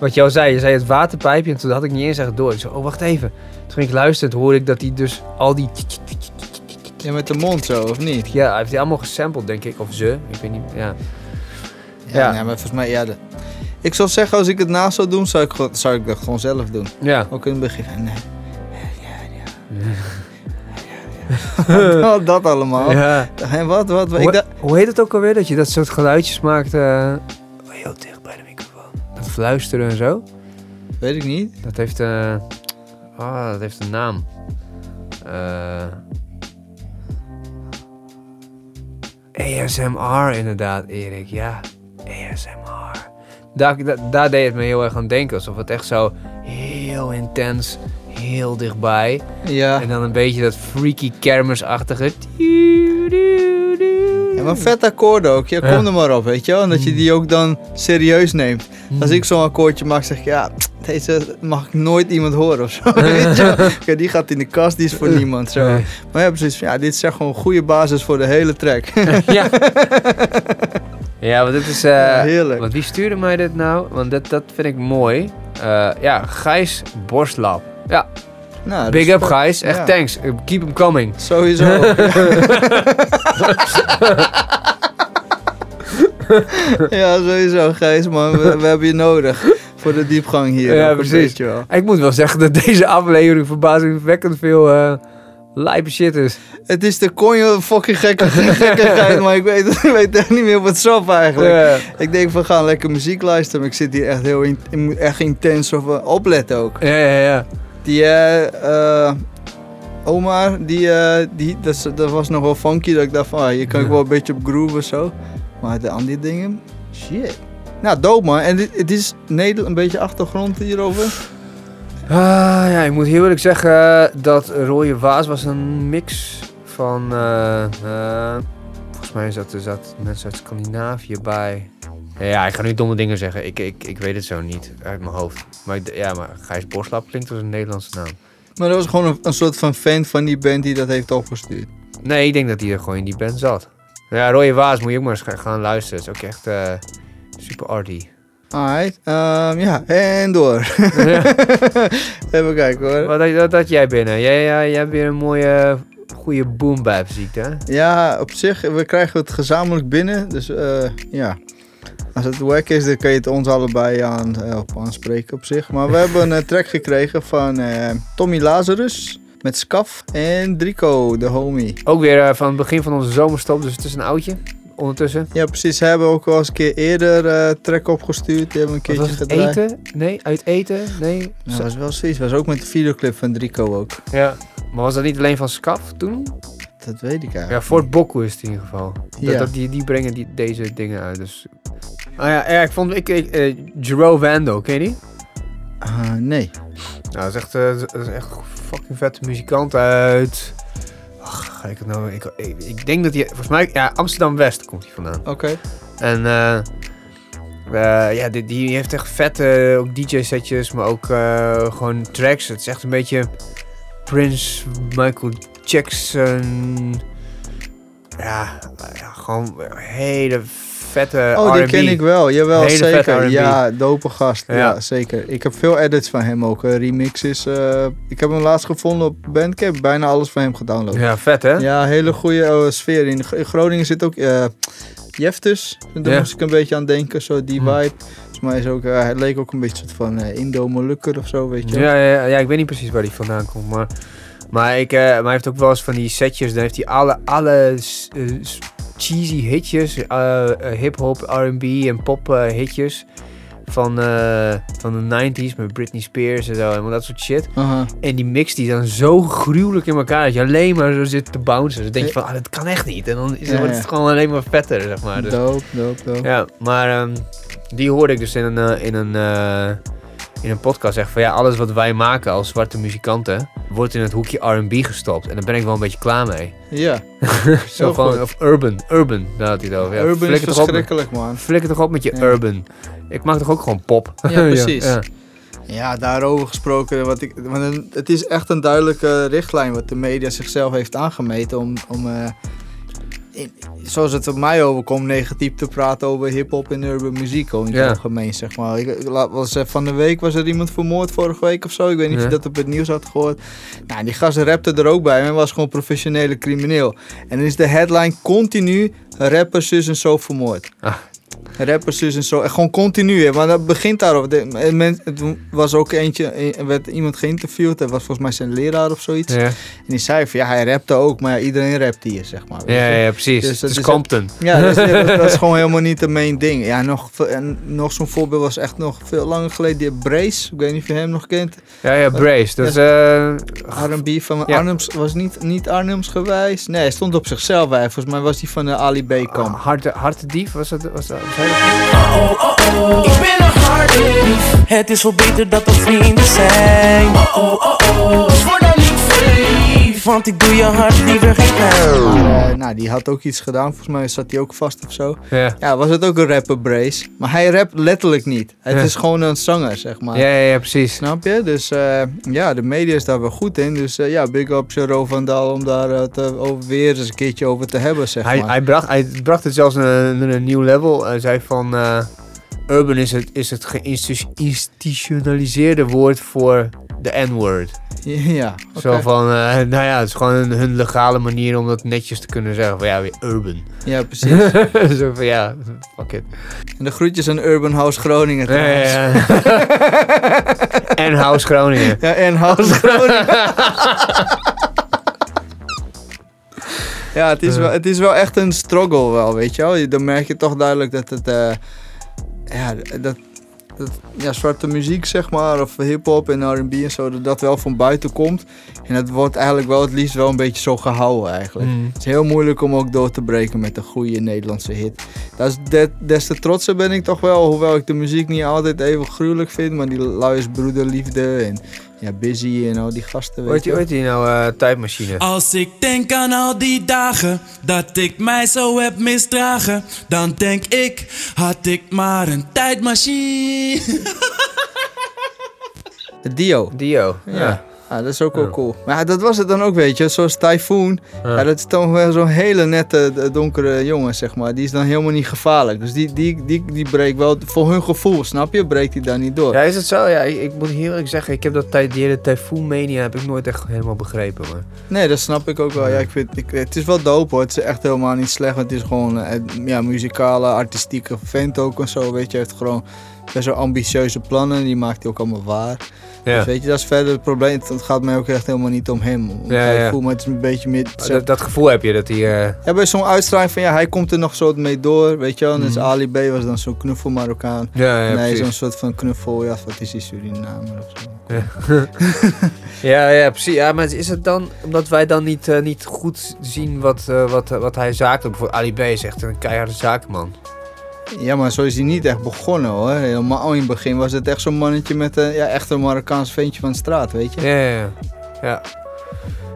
wat al zei, je zei het waterpijpje en toen had ik niet eens echt door. Ik zei, oh wacht even. Toen ging ik luisteren en toen hoorde ik dat hij dus al die... Ja, met de mond zo, of niet? Ja, hij heeft die allemaal gesampled, denk ik. Of ze, ik weet niet. Ja, Ja, Ja. nee, maar volgens mij, ja. de- ik zou zeggen, als ik het na zou doen, zou ik, gewoon- zou ik dat gewoon zelf doen. ja. Ook in het begin. Nee. dat, dat allemaal. ja. En wat, wat, wat? Ik Hoe, dacht- hoe heet het ook alweer, dat je dat soort geluidjes maakt eh, heel dicht bij de microfoon? Dat fluisteren en zo. weet ik niet. Dat heeft, eh ah, dat heeft een naam. Eh ASMR inderdaad, Erik. Ja, ASMR. Daar, deed het me heel erg aan denken. Alsof het echt zo heel intens, heel dichtbij. Ja. En dan een beetje dat freaky kermisachtige. ja, maar vet akkoord ook. Ja, kom Ja. er maar op, weet je wel. En dat je die ook dan serieus neemt. Als ik zo'n akkoordje maak, zeg ik, ja, deze mag ik nooit iemand horen of zo. weet je. Ja, die gaat in de kast, die is voor niemand. Zo. Maar ja, precies. Ja, dit is echt gewoon een goede basis voor de hele track. ja. ja, want dit is... eh, Ja, heerlijk. Want wie stuurde mij dit nou? Want dat, dat vind ik mooi. Eh, ja, Gijs Borstlap. Ja, nou, big up. Gijs. Echt Ja. thanks. Uh, Keep them coming. Sowieso. ja, sowieso, Gijs, man. We, we hebben je nodig voor de diepgang hier. Ja, precies. beetje. Ik moet wel zeggen dat deze aflevering verbazingwekkend veel eh lijpe shit is. Het is de konjo fucking gekke gekkigheid, maar ik weet, ik weet echt niet meer wat zo eigenlijk. Ja. Ik denk van gaan lekker muziek luisteren, maar ik zit hier echt heel in, ik moet echt intens of eh, opletten ook. Ja, ja, ja. Die eh, Omar, die, eh, die, dat, dat was nog wel funky, dat ik dacht van, ah, hier kan ik wel een beetje op groove of zo. Maar de andere dingen, shit. Nou, dope man. En dit, het is Nederland, een beetje achtergrond hierover. Ah, ja, ik moet heel eerlijk zeggen dat Rode Waas was een mix van... eh, eh, volgens mij zaten zat mensen uit Scandinavië bij. Ja, ik ga nu domme dingen zeggen. Ik, ik, ik weet het zo niet uit mijn hoofd. Maar ja, maar Gijs Boslap klinkt als een Nederlandse naam. Maar dat was gewoon een, een soort van fan van die band die dat heeft opgestuurd. Nee, ik denk dat hij er gewoon in die band zat. Ja, Rode Waas moet je ook maar eens ga- gaan luisteren. Het is ook echt eh, super arty. Alright, ehm, ja, en door. Ja. Even kijken hoor. Wat had, wat had jij binnen? Jij, jij, jij hebt weer een mooie, goede boom bap ziekte? Ja, op zich, we krijgen het gezamenlijk binnen. Dus eh, ja, als het wack is, dan kan je het ons allebei aan, eh, op aanspreken op zich. Maar we hebben een track gekregen van eh, Tommy Lazarus met Scaf en Drico, de homie. Ook weer van het begin van onze zomerstop, dus het is een oudje ondertussen. Ja, precies. Ze hebben ook wel eens een keer eerder eh track opgestuurd. Die hebben een keertje was het? gedraaid. Eten? Nee, uit eten? Nee. Dat was wel zoiets. was ook met de videoclip van Drico ook. ja. Maar was dat niet alleen van Scaf toen? Dat weet ik eigenlijk. Ja, Fort Bokko is het in ieder geval. Dat, Ja. dat, die, die brengen die, deze dingen uit, dus... Ah ja, ja ik vond... Ik, ik, eh, Jero Vando, ken je die? Ah, nee. Nou, dat is echt, eh, dat is echt een fucking vette muzikant uit... Ach, ga ik het nou... Ik, ik, ik denk dat hij... Volgens mij... Ja, Amsterdam-West komt hij vandaan. Oké. En eh, eh, ja, die, die heeft echt vette ook DJ-setjes, maar ook eh, gewoon tracks. Het is echt een beetje Prince, Michael Jackson. Ja, ja gewoon hele vette Oh, die ken ik wel. Jawel, Hele zeker. Ja, dope gast. Ja. Ja. zeker. Ik heb veel edits van hem ook. eh, remixes. eh, ik heb hem laatst gevonden op Bandcamp. Bijna alles van hem gedownload. Ja, Ja, vet hè? hele goede eh, sfeer. In, in Groningen zit ook eh Jeftus. Daar Ja. moest ik een beetje aan denken. Zo die Hm. vibe. Volgens mij is ook, hij leek ook een beetje soort van eh, Indo-Molukker of zo, weet je. Ja, ja, ja, ik weet niet precies waar die vandaan komt, maar... Maar, ik, maar hij heeft ook wel eens van die setjes, dan heeft hij alle, alle cheesy hitjes, eh, eh, hip-hop, R&B en pop eh, hitjes. van, van de 90s met Britney Spears en zo en dat soort shit. En die mixt die dan zo gruwelijk in elkaar dat je alleen maar zo zit te bouncen. Dan denk je van, ah, dat kan echt niet. En dan is, Ja, wordt ja. het gewoon alleen maar vetter, zeg maar. Dus, Dope, dope, dope. ja, maar ehm, die hoorde ik dus in een, in een, in een podcast zeggen van ja, alles wat wij maken als zwarte muzikanten wordt in het hoekje R&B gestopt. En daar ben ik wel een beetje klaar mee. Ja, Zo goed. of urban, urban, daar had hij het over. Ja, Urban is met- verschrikkelijk, man. Flikker toch op met je Ja. urban. Ik maak toch ook gewoon pop? Ja, precies. ja. Ja, daarover gesproken. Wat ik, want het is echt een duidelijke richtlijn wat de media zichzelf heeft aangemeten om, om eh, zoals het op mij overkomt, negatief te praten over hip-hop en urban muziek. In het Ja. algemeen, zeg maar. Ik, was, eh, van de week was er iemand vermoord vorige week of zo. Ik weet niet of je dat op het nieuws had gehoord. Nou, die gast rapte er ook bij, hij was gewoon professionele crimineel. En dan is de headline continu: rappers zus en zo vermoord. Ah. Rappers zus en zo. En gewoon continu, hè, maar dat begint. De, men, het was ook eentje, er werd iemand geïnterviewd. Dat was volgens mij zijn leraar of zoiets. Ja. En die zei van ja, hij rapte ook, maar ja, iedereen rapt hier, zeg maar. Ja, ja, precies. Dus het dat is Compton. Ja, dat is, dat, dat is gewoon helemaal niet de main ding. Ja, nog, en nog zo'n voorbeeld was echt nog veel langer geleden. Die Brace, ik weet niet of je hem nog kent. Ja, ja, Brace. Dat is... eh, R&B van Ja. Arnhems, was niet, niet Arnhems gewijs. Nee, hij stond op zichzelf bij. Volgens mij was hij van de Ali B kamp. Harte, Hartedief, was dat? Was dat was hij dat? Ik ben een harddief. Het is wel beter dat we vrienden zijn. Oh oh oh oh. Dus Want ik doe je hart liever geen pijn. Eh, nou, die had ook iets gedaan. Volgens mij zat hij ook vast of zo. Ja. Ja, was het ook een rapper Brace. Maar hij rapt letterlijk niet. Het is gewoon een zanger, zeg maar. Ja, ja, ja, precies. Snap je? Dus eh, ja, de media is daar wel goed in. Dus eh, ja, big up Jero van Dal om daar te, over, weer eens een keertje over te hebben, zeg Hij, maar. hij, bracht, hij bracht het zelfs naar een, een nieuw level. Hij zei van... eh, urban is het, is het geïnstitutionaliseerde woord voor de N-word. ja. Zo van, eh, nou ja, het is gewoon hun, hun legale manier om dat netjes te kunnen zeggen. Van ja, weer urban. Ja, precies. Zo van ja, fuck it. en de groetjes aan Urban House Groningen Ja, ja, ja. en House Groningen. Ja, en House Groningen. ja, het is, wel, het is wel echt een struggle wel, weet je wel. Dan merk je toch duidelijk dat het... eh, ja, dat, dat ja, zwarte muziek, zeg maar, of hip-hop en RB en zo, dat dat wel van buiten komt. En het wordt eigenlijk wel het liefst wel een beetje zo gehouden eigenlijk. Mm. Het is heel moeilijk om ook door te breken met een goede Nederlandse hit. Dat is de- des te trotser ben ik toch wel, hoewel ik de muziek niet altijd even gruwelijk vind, maar die Luis Broederliefde en ja, Busy en al die gasten, weet je weet je nou eh, tijdmachine? Als ik denk aan al die dagen dat ik mij zo heb misdragen, dan denk ik, had ik maar een tijdmachine. Dio. Dio. Ja. Ja. Ja, dat is ook wel cool. Maar ja, dat was het dan ook, weet je. Zoals Typhoon. Ja. dat is toch wel zo'n hele nette, eh, donkere jongen, zeg maar. Die is dan helemaal niet gevaarlijk. Dus die, die, die, die breekt wel, voor hun gevoel, snap je? Breekt hij daar niet door. Ja, is het zo? Ja, ik, ik moet heel eerlijk zeggen, ik heb dat tijd, die hele Typhoon Mania heb ik nooit echt helemaal begrepen. Maar. Nee, dat snap ik ook wel. Ja, ik vind, ik, het is wel dope hoor. Het is echt helemaal niet slecht. want Het is gewoon eh, ja, muzikale, artistieke vent ook en zo. Weet je, hij heeft gewoon best wel ambitieuze plannen. Die maakt hij ook allemaal waar. Ja. Dus weet je, dat is verder het probleem. Het gaat mij ook echt helemaal niet om hem. Ja, ja. Typhoon, maar het is een beetje meer... Dat, dat gevoel heb je dat hij. eh, Ja, bij zo'n uitstraling van ja, hij komt er nog zo mee door, weet je wel. Dus Mhm. Ali B was dan zo'n knuffel Marokkaan. Ja, nee, zo'n soort van knuffel, ja, wat is die Surinamer of zo. ja, ja, precies. Ja, maar is het dan omdat wij dan niet, eh, niet goed zien wat, eh, wat, wat hij zakelijk... Bijvoorbeeld Ali B is echt een keiharde zakenman. Ja, maar zo is hij niet echt begonnen hoor. Helemaal in het begin was het echt zo'n mannetje met een, ja, echt een Marokkaans ventje van de straat, weet je. Ja, ja, ja. Ja,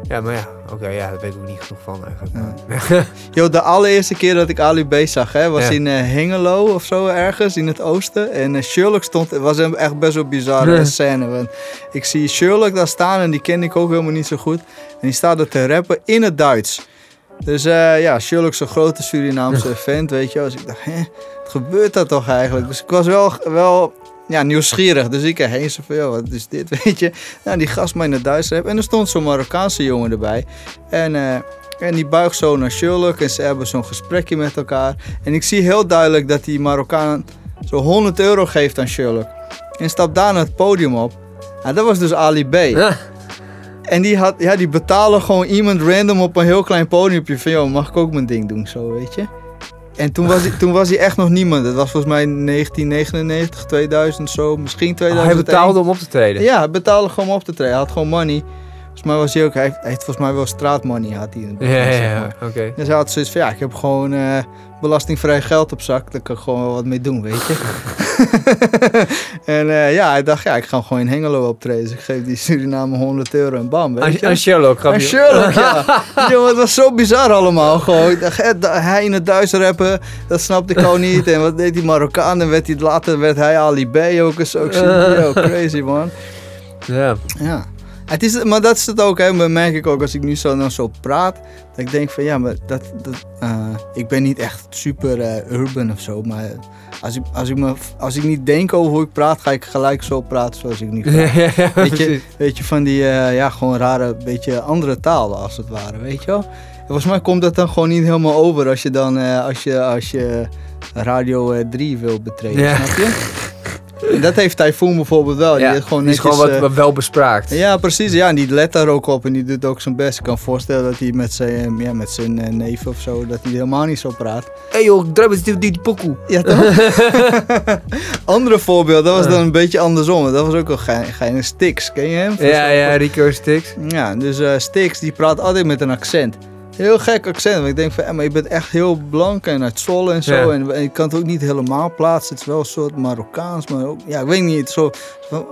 ja maar ja, oké, ja, daar weet ik ook niet genoeg van eigenlijk. Yo, de allereerste keer dat ik Ali B zag, hè, was Ja. in eh, Hengelo of zo ergens in het oosten. En eh, Sherlock stond, het was echt best wel bizarre Ja. scène. Want ik zie Sherlock daar staan en die ken ik ook helemaal niet zo goed. En die staat er te rappen in het Duits. Dus eh, ja, Sherlock is een grote Surinaamse vent, weet je wel. Dus ik dacht, hè, gebeurt dat toch eigenlijk? Dus ik was wel, wel ja, nieuwsgierig. Dus ik erheen zo van, wat is dit, weet je? Nou, die gast mij in het Duits rap. En er stond zo'n Marokkaanse jongen erbij. En... eh, en die buigt zo naar Sherlock en ze hebben zo'n gesprekje met elkaar. En ik zie heel duidelijk dat die Marokkaan zo 100 euro geeft aan Sherlock. En stapt daarna het podium op. Nou, dat was dus Ali B. En die, had, ja, die betalen gewoon iemand random op een heel klein podiumpje van... joh, mag ik ook mijn ding doen, zo, weet je? En toen was, hij, toen was hij echt nog niemand. Dat was volgens mij 1999, 2000 zo, misschien Oh, 2001. hij betaalde om op te treden. Ja, hij betaalde gewoon om op te treden. Hij had gewoon money. Volgens mij was hij ook, hij heeft, hij heeft volgens mij wel straatmoney had hij in het begin, Ja, ja, zeg ja, maar. oké. Dus hij had zoiets van, ja, ik heb gewoon eh, belastingvrij geld op zak. Daar kan ik gewoon wel wat mee doen, weet je. en eh, ja, hij dacht, ja, ik ga gewoon in Hengelo optreden. Dus ik geef die Suriname 100 euro en bam, weet Aan, je. aan Sherlock. Aan Sherlock, ja. Jongen, het was zo bizar allemaal. Gewoon, Ik dacht, da- hij in het Duits rappen, dat snapte ik gewoon niet. En wat deed die Marokkaan? En werd hij, later werd hij Ali B ook eens ook. Yo, crazy man. Ja. Ja. Het is, maar dat is het ook, hè. Dat merk ik ook als ik nu zo, dan zo praat. Dat ik denk van, ja, maar dat, dat, eh, ik ben niet echt super eh, urban of zo. Maar als ik, als, ik me, als ik niet denk over hoe ik praat, ga ik gelijk zo praten zoals ik nu praat. Ja, ja, ja, weet, je, weet je, van die, eh, ja, gewoon rare, beetje andere talen als het ware, weet je wel. En volgens mij komt dat dan gewoon niet helemaal over als je dan, als je, als je Radio eh, 3 wil betreden, snap je? Dat heeft Typhoon bijvoorbeeld wel. Die Ja, heeft gewoon die is netjes, gewoon wat, eh, wat wel bespraakt. ja, precies. Ja, en die let daar ook op en die doet ook zijn best. Ik kan voorstellen dat hij met zijn, ja, met zijn eh, neef of zo, dat hij helemaal niet zo praat. Hé hey joh, eens die, die, die pokoe. Ja, toch? Andere voorbeeld, dat was dan een beetje andersom. Dat was ook wel gein, geinig. Stix, ken je hem? Ja, ja, Rico Stix. Ja, dus eh Stix die praat altijd met een accent. Heel gek accent. Want ik denk van, eh, maar je bent echt heel blank en uit Zwolle en zo. Ja. En, en je kan het ook niet helemaal plaatsen. Het is wel een soort Marokkaans, maar ook... Ja, ik weet niet. Zo,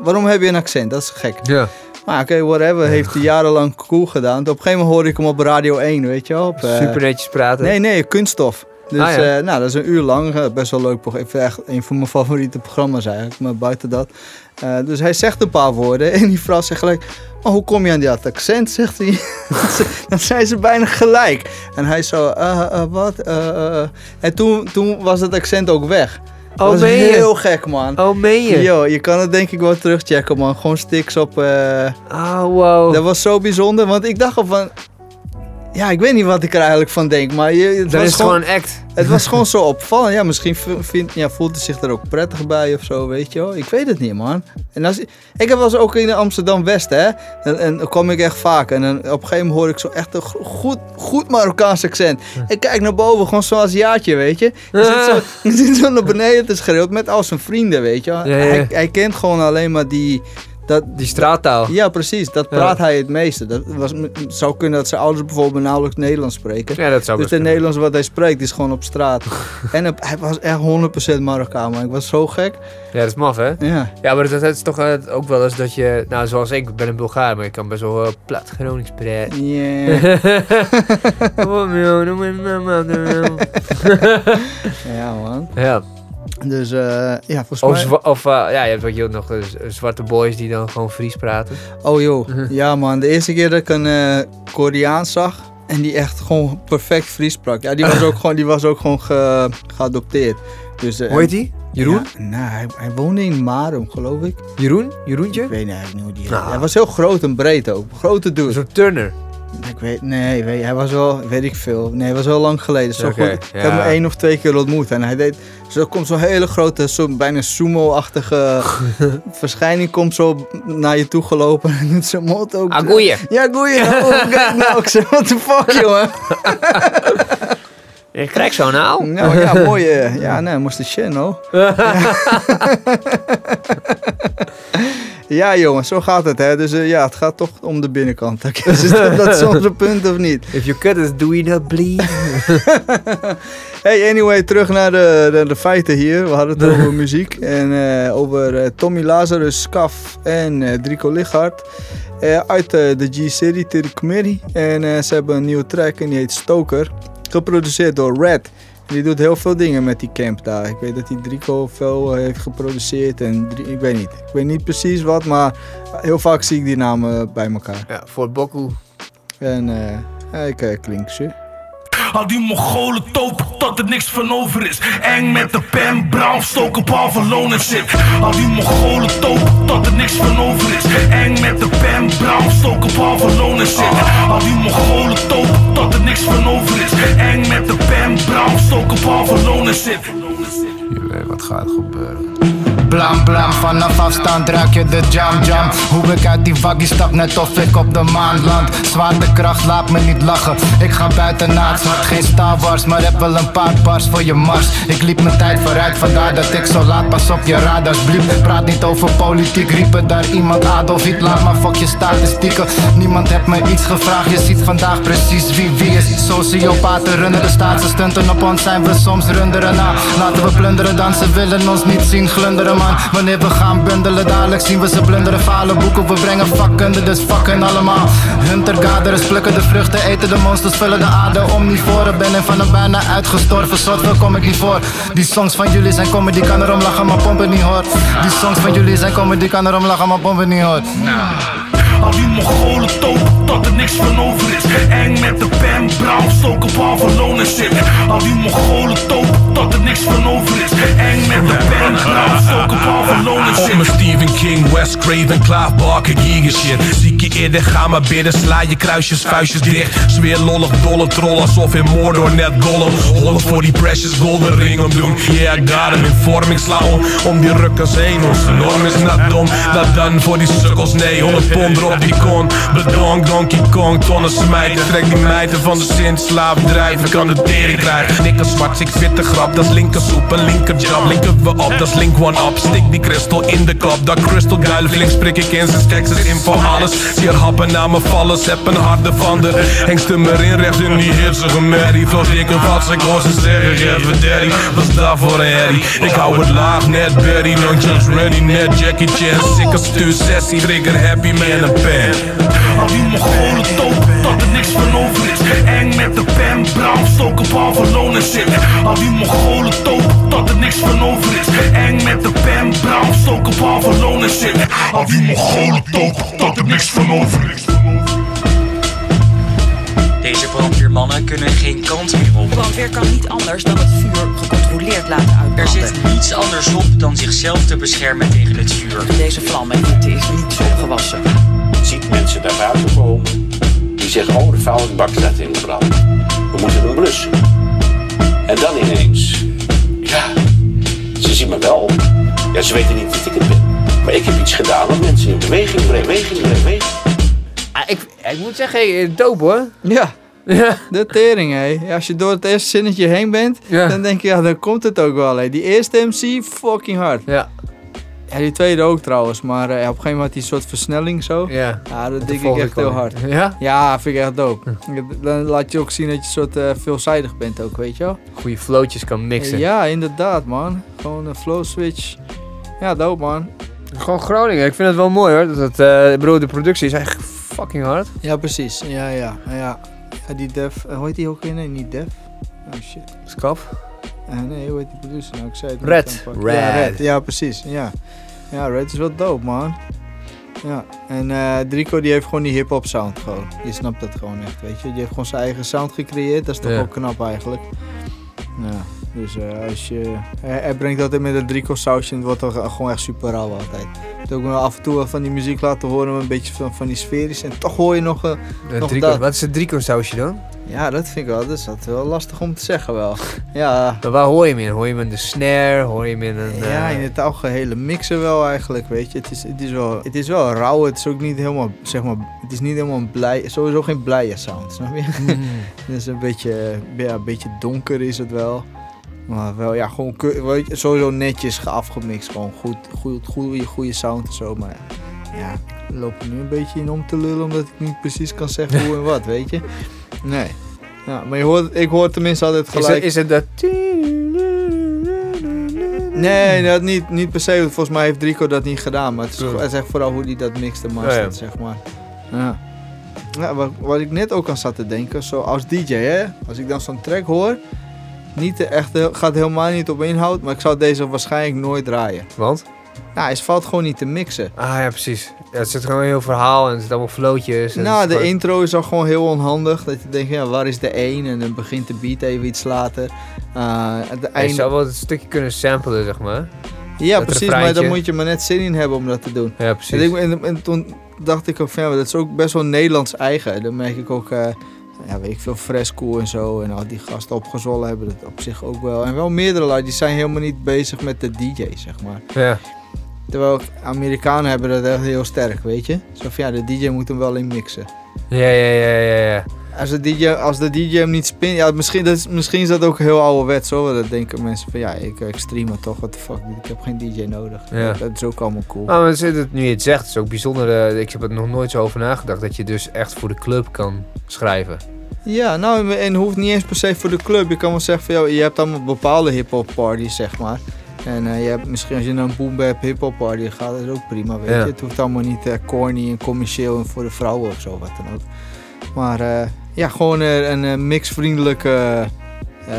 waarom heb je een accent? Dat is gek. Ja. Maar oké, whatever. Heeft hij jarenlang cool gedaan. Op een gegeven moment hoorde ik hem op Radio 1, weet je wel. Op, eh, Super netjes praten. Nee, nee, kunststof. Dus Ah, ja. eh, nou, dat is een uur lang. best wel leuk. programma. Ik vind echt een van mijn favoriete programma's eigenlijk. Maar buiten dat. Dus hij zegt een paar woorden. En die vrouw zegt gelijk... Maar hoe kom je aan dat accent? Zegt hij. Dan zijn ze bijna gelijk. En hij zo... eh, wat? Eh. En toen, toen was het accent ook weg. Dat Oh, was meen je? heel gek, man. Oh, meen je? Yo, je kan het denk ik wel terugchecken, man. Gewoon stiks op... Oh, wow. dat was zo bijzonder, want ik dacht al van... Ja, ik weet niet wat ik er eigenlijk van denk, maar je, het, Dan was is gewoon een act. het was gewoon zo opvallend. Ja, misschien vindt, ja, voelt hij zich er ook prettig bij of zo, weet je wel. Ik weet het niet, man. En als, ik heb wel eens ook in Amsterdam-West, hè. En, en dan kwam ik echt vaak. En dan, op een gegeven moment hoor ik zo echt een go- goed, goed Marokkaans accent. Ik kijk naar boven, gewoon zo'n Aziatje, weet je. Je zit zo, zit zo naar beneden te schreeuwen met al zijn vrienden, weet je wel. Ja, ja. Hij, hij kent gewoon alleen maar die... Dat, Die straattaal. ja, precies. Dat Ja. praat hij het meeste. Dat was, het zou kunnen dat zijn ouders bijvoorbeeld nauwelijks Nederlands spreken. Ja, dat zou dus het. Nederlands wat hij spreekt is gewoon op straat. en hij was echt 100% Marokkaan, maar ik was zo gek. Ja, dat is maf, hè? Ja. Ja, maar dat, dat is toch eh, ook wel eens dat je... Nou, zoals ik, ik ben een Bulgaar, maar ik kan best wel eh, plat Gronings praten. Yeah. Ja, man. Ja. Dus eh, ja, volgens Of, mij... of eh, ja, je hebt ook heel nog eh, zwarte boys die dan gewoon Fries praten. Oh joh. ja man, de eerste keer dat ik een eh Koreaan zag en die echt gewoon perfect Fries sprak. Ja, die was ook gewoon, die was ook gewoon ge- geadopteerd. Dus, Hoe heet die? Jeroen? Ja, nou, hij, hij woonde in Marum, geloof ik. Jeroen? Jeroentje? Ik weet niet hoe die heet. Nou. Hij was heel groot en breed ook. Grote dude. Soort Turner. Ik weet, nee, weet, hij was wel, weet ik veel. Nee, hij was wel lang geleden. Zo goed. Ik heb hem één of twee keer ontmoet. En hij deed, zo komt zo'n hele grote, zo, bijna sumo-achtige verschijning. Komt zo naar je toe gelopen. En doet zijn mond ook. Ah, goeie. Ja, goeie. Oh, nou. Ik zeg, what the fuck, jongen. Ik krijg zo'n naal. Nou ja, mooi. eh, Ja, nee, moest de shit, no. Ja, jongen, zo gaat het, hè. Dus eh, ja, het gaat toch om de binnenkant. Is dat, dat punt of niet? If you cut us, do we not bleed? Hey, anyway, terug naar de, de, de feiten hier. We hadden het over muziek en eh, over eh, Tommy Lazarus, Scaf en eh, Drico Lichard. Uit de G-City, Terry Committee. En ze hebben een nieuwe track en die heet Stoker. Geproduceerd door Red. Die doet heel veel dingen met die camp daar. Ik weet dat hij Drico veel heeft geproduceerd en ik weet niet. Ik weet niet precies wat, maar heel vaak zie ik die namen bij elkaar. Ja, voor Boku. En eh, ik klink ze. Al die Mongolen topen tot er niks van over is. Eng met de pen, brown, stoken, bal van en shit. Al die Mongolen topen tot er niks van over is. Eng met de pen, brown, stoken, bal van en shit. Al die Mongolen topen tot er niks van over is. Eng met de pen, brown, stoken, bal van en shit. Je weet wat gaat gebeuren. Blam blam, vanaf afstand ruik je de jam jam. Hoe ik uit die waggie stap, net of ik op de maan land. Zwaartekracht laat me niet lachen. Ik ga buiten na het zwart, geen Star Wars Maar heb wel een paar bars voor je mars. Ik liep mijn tijd vooruit, vandaar dat ik zo laat Pas op je radars, bliep. Praat niet over politiek, riepen daar iemand Adolf Hitler Maar fuck je statistieken. Niemand heeft me iets gevraagd, je ziet vandaag precies wie wie is. Sociopaten runnen de staatse stunten op ons zijn we soms runderen na. Laten we plunderen dan, ze willen ons niet zien glunderen Wanneer we gaan bundelen, dadelijk zien we ze blunderen Falen boeken, we brengen vakkunde, dus fucken allemaal. Huntergaderers plukken de vruchten, eten de monsters, vullen de aarde. Omnivoren, ben ik van een bijna uitgestorven soort, veel kom ik niet voor? Die songs van jullie zijn comedy, kan erom lachen, maar pompen niet hoor. Die songs van jullie zijn comedy, kan erom lachen, maar pompen niet hoor Al die Mongolen topen tot er niks van over is. Eng met de pen, brown, stoken, balverloon en shit Al die Mongolen topen tot er niks van over is. Eng met de pen, brown, stoken, balverloon en shit Op mijn Stephen King, Wes Craven, Klaas Barker, giga shit. Ziek je eerder, ga maar bidden, sla je kruisjes, vuistjes dicht. Zweer lollig, dolle troll, alsof in Mordor net Gollum Hollen voor die precious golden ring omdoen Yeah, I got him in vorm, ik sla om, om die rukkers heen. Onze norm is net dom, dat dan voor die sukkels, nee 100 pond erop die kon, bedonk, Donkey Kong, tonnen smijten. Trek die meiden van de zin, slaaf drijven, kan de tering krijgen. Nikker zwart, ik witte grap, dat is een linkerjab Linken we op, dat link one up, stik die crystal in de kop. Dat crystal guile flink sprik ik in. Zijn skeks, is in voor alles. Zie happen naar me vallen, heb een harde van de Hengsten me in in die hitsige merrie. Vloog ik een vast, ik hoor ze zeggen, geef het daddy? Wat is daar voor een herrie? Ik hou het laag, net Berry, jumps ready, net Jackie Chan. Sikke stuur sessie, trigger happy man pen Al die Mongolen topen tot er niks van over is Eng met de pen, brown, stoken, balverloon en shit Al die Mongolen topen tot er niks van over is Eng met de pen, brown, stoken, balverloon en shit Al die Mongolen topen tot er niks van over is Deze brandweermannen kunnen geen kant meer op. De brandweer kan niet anders dan het vuur gecontroleerd laten uitbranden. Er zit niets anders op dan zichzelf te beschermen tegen het vuur. Deze vlam en hitte is niet opgewassen. Je ziet mensen naar buiten komen. Die zeggen, oh de vuilnisbak staat in de brand. We moeten hem blussen. En dan ineens, ja, ze zien me wel. Ja, ze weten niet dat ik het ben. Maar ik heb iets gedaan om mensen in beweging te brengen, beweging, te brengen, beweging. Ah, ik, ik moet zeggen, eh, dope hoor. Ja. Ja. De tering, hé. Als je door het eerste zinnetje heen bent, Ja. dan denk je, ja, dan komt het ook wel, hé. Die eerste MC, fucking hard. Ja. Ja, die tweede ook trouwens, maar eh, op een gegeven moment had hij een soort versnelling zo. Ja. Ja, dat denk ik echt heel hard. Ja? Ja, vind ik echt dope. Dan laat je ook zien dat je soort eh, veelzijdig bent ook, weet je wel? Goede flowtjes kan mixen. Ja, inderdaad, man. Gewoon een flow switch. Ja, dope, man. Gewoon Groningen. Ik vind het wel mooi hoor. Dat het, eh, ik bedoel, de productie is echt fucking hard. Ja, precies. Ja, ja, ja. ja die Def, hoe heet die ook weer? Nee, niet Def. Oh shit. Scaf? Eh, nee, hoe heet die producer nou? Ik zei het Red. pakken. Ja, Red. Red. Ja, precies. Ja. ja, Red is wel dope, man. Ja, en eh Drico die heeft gewoon die hip-hop sound gewoon. Je snapt dat gewoon echt, weet je. Die heeft gewoon zijn eigen sound gecreëerd. Dat is toch Ja. ook knap eigenlijk. Ja, dus eh, als je... Hij, hij brengt dat in met een Drico sausje en het wordt dan gewoon echt super rauw altijd. Het ook af en toe wel van die muziek laten horen, een beetje van, van die sferisch. En toch hoor je nog, De nog Drico- dat. Wat is het Drico sausje dan? Ja, dat vind ik wel. Dat is altijd wel lastig om te zeggen wel. Ja, Maar waar hoor je hem in? Hoor je hem in de snare? Hoor je hem in een... Ja, eh, in het algehele mixen wel eigenlijk, weet je. Het is, het is, wel, het is wel rauw, het is ook niet helemaal, zeg maar, het is niet helemaal een blij, sowieso geen blije sound, snap je? Mm. het is een beetje, ja, een beetje donker is het wel. Maar wel, ja, gewoon weet je, sowieso netjes afgemixt, gewoon goed, goed, goede, goede sound en zo, maar ja, ik loop er nu een beetje in om te lullen, omdat ik niet precies kan zeggen hoe en wat, weet je. Nee. Ja, maar je hoort, ik hoor tenminste altijd Is gelijk... het, is het dat... Nee, dat niet, niet per se. Volgens mij heeft Drico dat niet gedaan. Maar het is, het is echt vooral hoe hij dat mixt en mastert, Ja, ja. zeg maar. Ja. ja wat, wat ik net ook aan zat te denken, zo als DJ, hè. Als ik dan zo'n track hoor, niet de echte, gaat helemaal niet op inhoud, maar ik zou deze waarschijnlijk nooit draaien. Want? Nou, het valt gewoon niet te mixen. Ah ja, precies. Ja, het zit gewoon een heel verhaal en er zitten allemaal flootjes. en Nou, het de gewoon- intro is al gewoon heel onhandig. Dat je denkt, ja, waar is de 1? En dan begint de beat even iets later. Uh, het Je einde... zou wel een stukje kunnen samplen, zeg maar. Ja, Dat precies, maar dan moet je maar net zin in hebben om dat te doen. Ja, precies. En, ik- en, en toen dacht ik ook van, ja, dat is ook best wel Nederlands eigen. Dan merk ik ook, eh, ja, weet ik veel, Fresco en zo. En al die gasten opgezwollen hebben dat op zich ook wel. En wel meerdere lui, die zijn helemaal niet bezig met de DJ, zeg maar. Ja. Terwijl Amerikanen hebben dat echt heel sterk, weet je. Zo van ja, de DJ moet hem wel in mixen. Ja, ja, ja, ja, ja. Als de DJ, als de DJ hem niet spint, ja, misschien, dat is, misschien is dat ook heel ouderwets hoor. Dat denken mensen van ja, ik, ik stream het toch, what the fuck, ik heb geen DJ nodig. Ja. Dat is ook allemaal cool. Nou, maar zit het, nu je het zegt, het is ook bijzonder. eh, ik heb er nog nooit zo over nagedacht dat je dus echt voor de club kan schrijven. Ja, nou, en hoeft niet eens per se voor de club. Je kan wel zeggen van, joh, je hebt allemaal bepaalde hip-hop parties, zeg maar. En eh, je hebt, misschien als je naar een boom bap hip-hop party gaat, dat is ook prima, weet Ja. je. Het hoeft allemaal niet eh, corny en commercieel en voor de vrouwen of zo, wat dan ook. Maar ja, gewoon eh, een eh, mixvriendelijke... eh,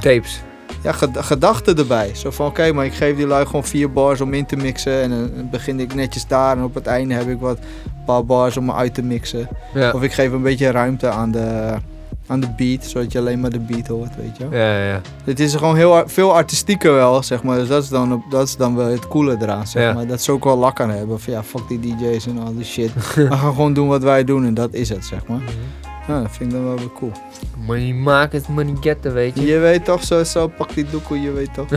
Tapes. Ja, ged- gedachten erbij. Zo van, oké, maar ik geef die lui gewoon vier bars om in te mixen. En dan begin ik netjes daar. En op het einde heb ik wat paar bars om me uit te mixen. Ja. Of ik geef een beetje ruimte aan de, aan de beat. Zodat je alleen maar de beat hoort, weet je wel. Ja, ja. Het is gewoon heel veel artistieker wel, zeg maar. Dus dat is dan, dat is dan wel het coole eraan, zeg Ja. maar. Dat ze ook wel lak aan hebben. Van ja, fuck die DJ's en al die shit. We gaan gewoon doen wat wij doen en dat is het, zeg maar. Ja, dat vind ik dan wel weer cool. Money maken is money getten, weet je. Je weet toch, zo, zo pak die doekoe, je weet toch.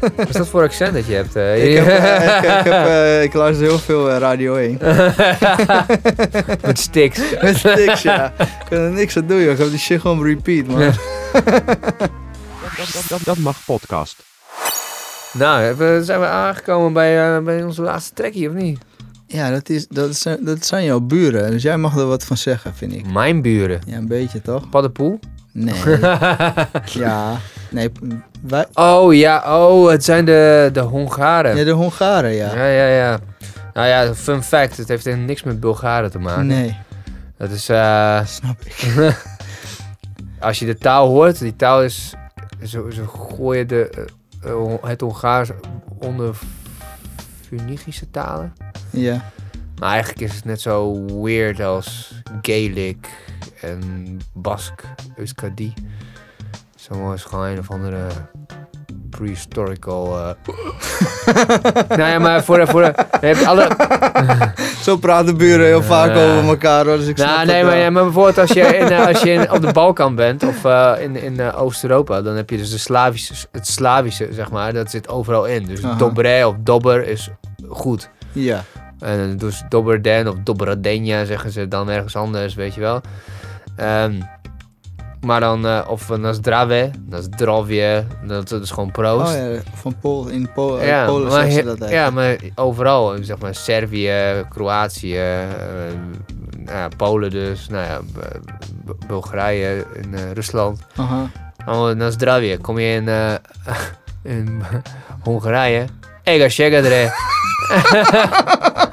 Wat is dat voor accent dat je hebt? Ik, heb, eh, ik, ik, heb, eh, ik luister heel veel eh, Radio 1. Met Stix. Met Stix, ja. Ik kan er niks aan doen, joh. Ik heb die shit gewoon repeat, man. Ja. Dat, dat, dat mag podcast. Nou, zijn we aangekomen bij, bij onze laatste trekkie, of niet? Ja, dat, is, dat, is, dat zijn jouw buren. Dus jij mag er wat van zeggen, vind ik. Mijn buren? Ja, een beetje, toch? Paddenpoel? Nee. ja. Nee, wij... Oh ja, oh, het zijn de, de Hongaren. Ja, de Hongaren, ja. Ja, ja, ja. Nou ja, fun fact, het heeft helemaal niks met Bulgaren te maken. Nee. Dat is... eh Snap ik. als je de taal hoort, die taal is... Ze, ze gooien de, eh, eh, het Hongaars onder Funigische talen. Ja. Maar eigenlijk is het net zo weird als Gaelic en Bask, Euskadi. Zo is gewoon een of andere prehistorical... eh nou ja, maar voor. Voor alle... Zo praten buren heel vaak over elkaar, hoor. Dus ik Nou, nee, maar, ja, maar bijvoorbeeld als je, in, eh, als je in, op de Balkan bent of eh, in, in eh, Oost-Europa, dan heb je dus de Slavische, het Slavische, zeg maar, dat zit overal in. Dus Aha. dobre of dobber is goed. Ja. En dus dobberden of dobradenja zeggen ze dan ergens anders, weet je wel. Ehm, maar dan, eh, of na zdrave, na zdravje, dat, dat is gewoon proost. Oh ja, van Pol, in Ja, Polen maar, ze dat eigenlijk. ja, maar overal, zeg maar Servië, Kroatië, nou ja, Polen dus, nou ja, Bulgarije, in eh, Rusland. Aha. Allemaal naar Zdravje. Kom je in, in Hongarije, ega shegadre.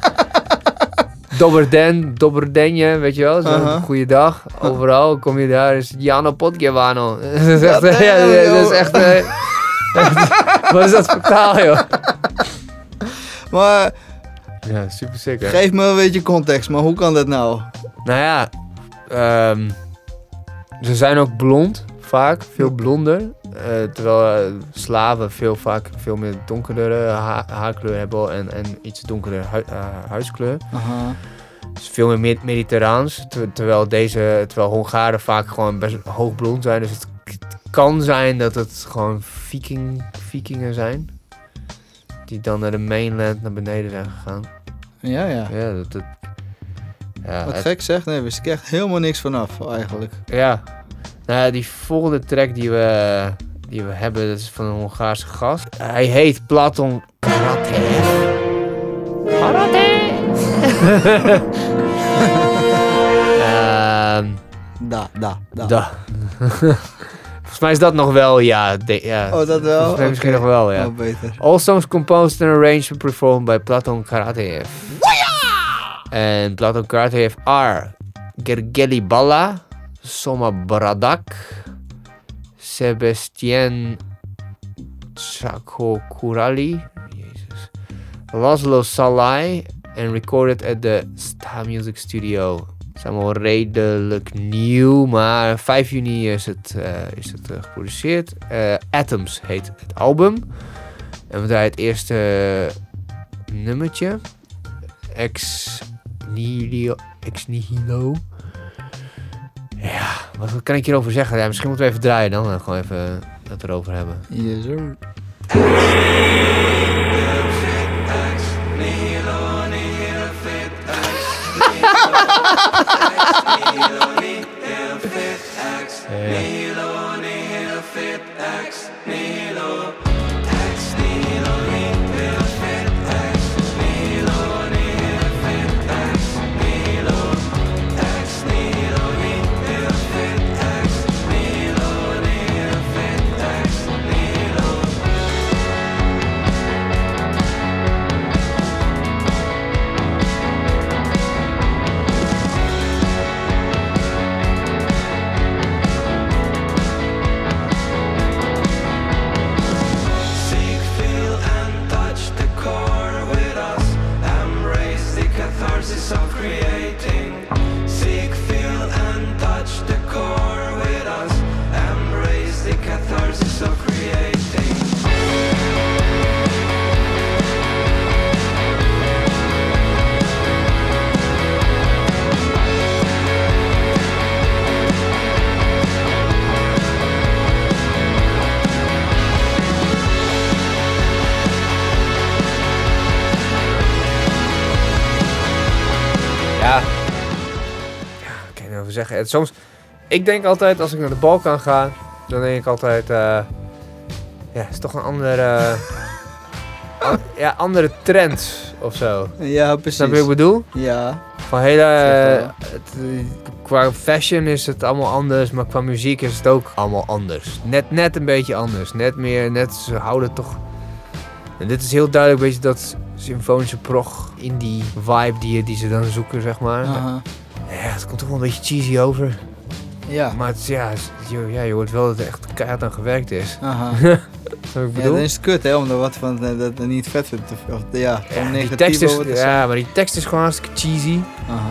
Dobberden, Dobberdenje, weet je wel, zo'n Aha. goede dag. Overal kom je daar, is Jano Podgevano. dat is echt, ja, eh, dat is joh. echt, eh, wat is dat voor taal, joh? Maar Ja, super sick, hè? geef me een beetje context, maar hoe kan dat nou? Nou ja, ehm, ze zijn ook blond, vaak, veel blonder. Eh, terwijl eh, slaven veel vaak veel meer donkerdere ha- haarkleur hebben en, en iets donkerdere hui- eh, huidskleur. Aha. Dus veel meer med- mediterraans. ter- terwijl, deze, terwijl Hongaren vaak gewoon best hoog blond zijn. Dus het kan zijn dat het gewoon viking, vikingen zijn. Die dan naar de mainland naar beneden zijn gegaan. Ja, ja. Ja, dat... dat ja, Wat het- gek zeg, nee, wist ik echt helemaal niks vanaf, eigenlijk. Ja. Nou ja, die volgende track die we, die we hebben, dat is van een Hongaarse gast. Hij heet Platon Karatev. Karatev! Ehm, Da, da, da. da. Volgens mij is dat nog wel, ja. de- ja. Oh, dat wel? Volgens mij misschien nog wel, ja. Oh, beter. All songs composed and arranged and performed by Platon Karatev. En Platon Karatev are Gergely Balla, Soma Bradak, Sebastien Tsakokurali, Jezus, Laszlo Salai, en recorded at the Sta Music Studio. Het is redelijk nieuw, maar 5 juni is het, eh, is het eh, geproduceerd. Eh, Atoms heet het album. En we draaien het eerste nummertje. Ex Nihilo. Ex Nihilo. Ja, wat kan ik hierover zeggen? Ja, misschien moeten we even draaien dan. Gewoon even het erover hebben. Yes, sir. Je soms, ik denk altijd, als ik naar de Balkan ga, dan denk ik altijd, eh, ja, het is toch een andere, an- ja, andere trend of zo. Ja, precies. Snap je wat ik bedoel? Ja. Van hele, eh, het, qua fashion is het allemaal anders, maar qua muziek is het ook allemaal anders. Net, net een beetje anders. Net meer, net, ze houden toch... En dit is heel duidelijk een beetje dat symfonische prog indie vibe die, die ze dan zoeken, zeg maar. Aha. Ja, het komt toch wel een beetje cheesy over. Ja. Maar het, ja, het- je, ja, je hoort wel dat er echt keihard aan gewerkt is. Aha. Ik Ja, dan is het kut, hè, om er wat van eh, dat er niet vet vindt. Of, ja, Ja, die tekst is, ja, maar die tekst is gewoon hartstikke cheesy. Aha.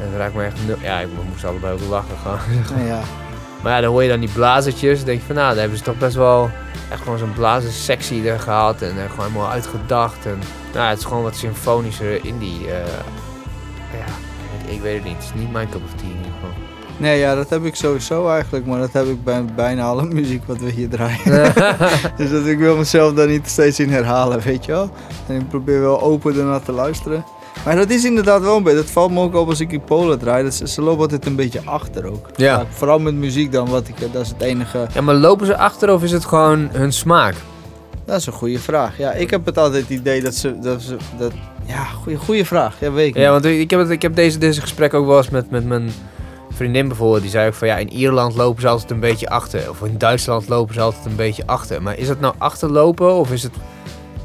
En dat raakt me echt... nul- Ja, ik moest allebei ook lachen gewoon. Ja. Maar ja, dan hoor je dan die blazertjes. Dan denk je van, nou, daar hebben ze toch best wel echt gewoon zo'n blazersectie er gehad. En er gewoon helemaal uitgedacht. En nou, het is gewoon wat symfonischer indie. eh ja, ik, weet het niet. Het is niet mijn cup of tea in ieder geval. Nee, ja, dat heb ik sowieso eigenlijk, maar dat heb ik bij bijna alle muziek wat we hier draaien. dus dat ik wil mezelf daar niet steeds in herhalen, weet je wel. En ik probeer wel open ernaar te luisteren. Maar dat is inderdaad wel een beetje, dat valt me ook op als ik in Polen draai. Dat ze, ze lopen altijd een beetje achter ook. Ja. vooral met muziek dan, wat ik, dat is het enige. Ja, maar lopen ze achter of is het gewoon hun smaak? Dat is een goede vraag. Ja, ik heb het altijd het idee dat ze, dat ze, dat, ja, goede, goede vraag. Ja, weet ik Ja, want ik heb, het, ik heb deze, deze gesprek ook wel eens met, met mijn vriendin bijvoorbeeld. Die zei ook van ja, in Ierland lopen ze altijd een beetje achter. Of in Duitsland lopen ze altijd een beetje achter. Maar is het nou achterlopen of is het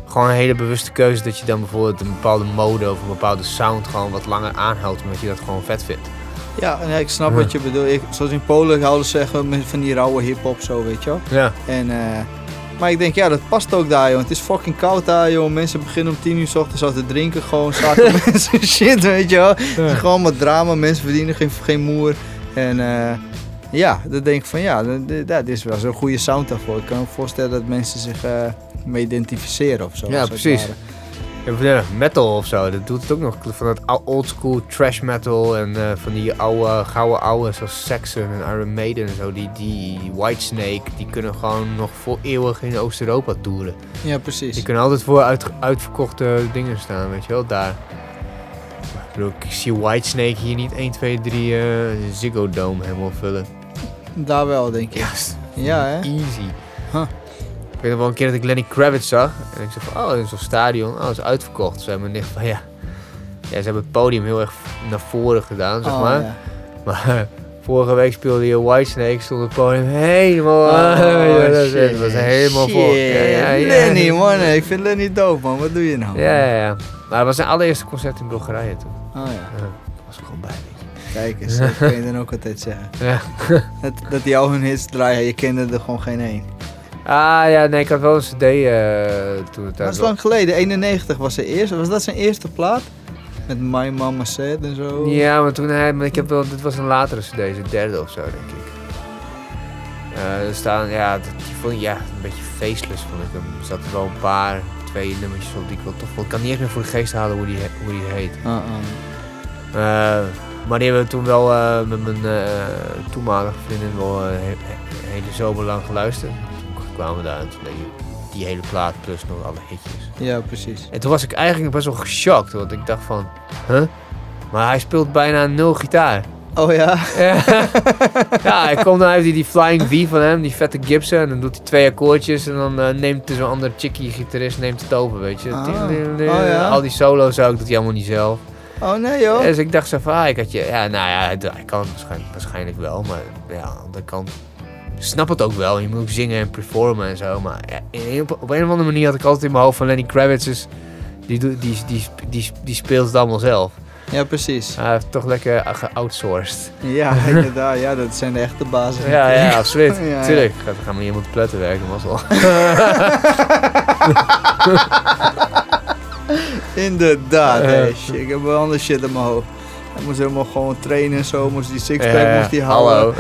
gewoon een hele bewuste keuze dat je dan bijvoorbeeld een bepaalde mode of een bepaalde sound gewoon wat langer aanhoudt omdat je dat gewoon vet vindt? Ja, en ik snap wat je bedoelt. Ik, zoals in Polen houden ze zeggen van die rauwe hip-hop zo, weet je wel. Ja. En, eh, maar ik denk, ja, dat past ook daar, joh. Het is fucking koud daar, joh. Mensen beginnen om 10 uur s ochtends al te drinken. Gewoon zaken mensen shit, weet je wel. Het is gewoon wat drama. Mensen verdienen geen, geen moer. En eh, ja, dan denk ik van, ja, dat, is wel zo'n goede sound daarvoor. Ik kan me voorstellen dat mensen zich eh mee identificeren of zo. Ja, precies. Ja, metal of zo, dat doet het ook nog. Van dat oldschool trash metal en eh, van die oude, gouden oude zoals Saxon en Iron Maiden en zo. Die, die Whitesnake, die kunnen gewoon nog voor eeuwig in Oost-Europa toeren. Ja, precies. Die kunnen altijd voor uit, uitverkochte dingen staan, weet je wel, daar. Ik bedoel, ik zie Whitesnake hier niet 1, 2, 3 eh Ziggo Dome helemaal vullen. Daar wel, denk ik. Ja, hè? Easy. Ik weet nog wel een keer dat ik Lenny Kravitz zag. En ik zei van, oh, in zo'n stadion. Oh, dat is uitverkocht. Toen zei mijn nicht van, ja. Ja, ze hebben het podium heel erg naar voren gedaan, zeg Oh, maar. ja. Maar vorige week speelde je Whitesnake. Stond het podium helemaal... Oh, ja, dat shit. het was helemaal Shit. vol. Ja. Lenny, man. Ik vind Lenny dope, man. Wat doe je nou? Ja, ja, ja. Maar het was zijn allereerste concert in Bulgarije toen. Oh ja. Was gewoon bij. Kijk eens, dat kun je dan ook altijd zeggen. Ja. dat, dat die al hun hits draaien, je kende er gewoon geen één. Ah ja, nee, ik had wel een cd eh, toen het Dat is lang geleden, 91 was zijn eerste. Was dat zijn eerste plaat? Met My Mama Said en zo. Ja, maar toen hij, maar ik heb wel, dit was een latere cd, zijn derde of zo, denk ik. Eh, er staan, ja, dat- vond ja, een beetje faceless vond ik hem. Er zaten wel een paar, twee nummertjes op die ik wel tof vond. Ik kan niet eens meer voor de geest halen hoe die, hoe die heet. Ah, ah. Eh, maar die hebben we toen wel eh, met mijn eh, toenmalige vriendin wel eh, he- he- hele zomer lang geluisterd. Kwamen daar en toen deed je die hele plaat plus nog alle hitjes. Ja, precies. En toen was ik eigenlijk best wel geschokt, want ik dacht van, huh? Maar hij speelt bijna nul gitaar. Oh ja? Ja, hij komt dan heeft hij die Flying V van hem, die vette Gibson. En dan doet hij twee akkoordjes en dan eh, neemt zo'n ander chickie gitarist neemt het over, weet je. Ah. Oh, ja? Al die solo's ook, doet hij allemaal niet zelf. Oh nee joh. Dus ik dacht zo van, ah, ik had je, ja, nou ja, hij kan het waarschijnlijk, waarschijnlijk wel, maar ja, aan de andere kant ik snap het ook wel. Je moet ook zingen en performen en zo, maar ja, op, op een of andere manier had ik altijd in mijn hoofd van Lenny Kravitz, is, die, die, die, die, die speelt het allemaal zelf. Ja, precies. Hij heeft toch lekker geoutsourced. Ja, inderdaad. Ja, dat zijn de echte bazen. Ja, ja, absoluut. Ja, ja. Tuurlijk. Gaat, gaan we hier moeten pletten werken, was wel. Inderdaad, hey, shit, ik heb wel andere shit in mijn hoofd. Hij moest helemaal gewoon trainen en zo, moest die sixpack moest die hallo.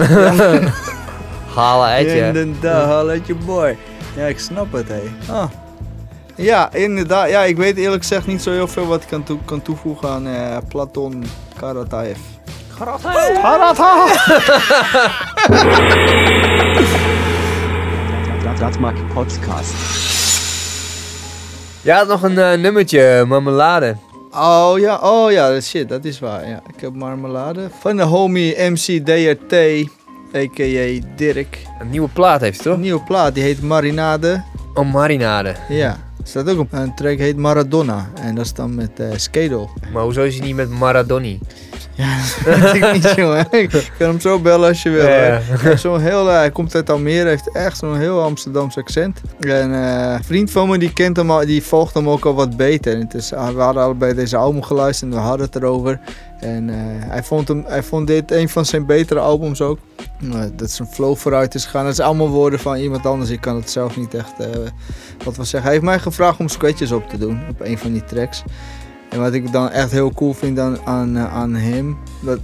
Halen. Uit je. Inderdaad, haal uit je boy. Ja, ik snap het, hé. Ah. Ja, inderdaad. Ja, ik weet eerlijk gezegd niet zo heel veel wat ik kan, toe- kan toevoegen aan eh, Platon Karataev. Dat, dat maakt podcast. Je had nog een eh, nummertje, marmelade. Oh ja, oh ja, dat shit, dat is waar. Ja, ik heb marmelade van de homie MC DRT, a.k.a. Dirk. Een nieuwe plaat heeft hij toch? Een nieuwe plaat, die heet Marinade. Oh, marinade. Ja, er staat ook een, een track heet Maradona. En dat is dan met Skedel. Maar hoezo is hij niet met Maradoni? Ja, dat weet ik niet, jongen. Ik kan hem zo bellen als je wil. Ja, ja. Zo'n heel, eh, hij komt uit Almere, heeft echt zo'n heel Amsterdams accent. En eh, een vriend van me die kent hem al, die volgt hem ook al wat beter. En het is, we hadden allebei deze album geluisterd en we hadden het erover. En eh, hij, vond hem, hij vond dit een van zijn betere albums ook. Eh, dat zijn flow vooruit is gegaan. Dat is allemaal woorden van iemand anders. Ik kan het zelf niet echt wat wel zeggen. Hij heeft mij gevraagd om scratches op te doen op een van die tracks. En wat ik dan echt heel cool vind aan, aan, eh, aan hem, dat,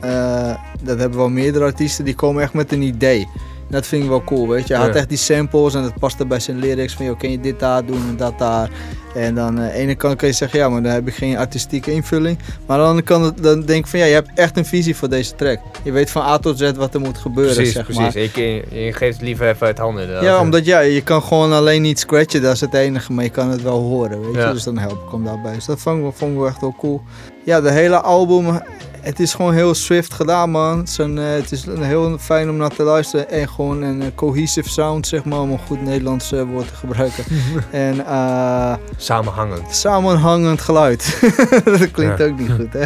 eh, dat hebben wel meerdere artiesten, die komen echt met een idee. Dat vind ik wel cool, weet je. Hij had echt die samples en dat paste bij zijn lyrics van, joh, kan je dit daar doen en dat daar. En dan aan de ene kant kan je zeggen, ja, maar dan heb ik geen artistieke invulling. Maar aan de andere kant dan denk ik van, ja, je hebt echt een visie voor deze track. Je weet van A tot Z wat er moet gebeuren, Precies, zeg precies. maar. Ik, je, je geeft het liever even uit handen. Ja, omdat ja, je kan gewoon alleen niet scratchen, dat is het enige, maar je kan het wel horen, weet je. Ja. Dus dan help ik hem daarbij. Dus dat vond ik, vond ik echt wel cool. Ja, de hele album, het is gewoon heel swift gedaan, man. Het is, een, eh, het is heel fijn om naar te luisteren en gewoon een eh, cohesive sound, zeg maar, om een goed Nederlands eh, woord te gebruiken. en eh, Samenhangend. samenhangend geluid. dat klinkt Ja. ook niet goed, hè?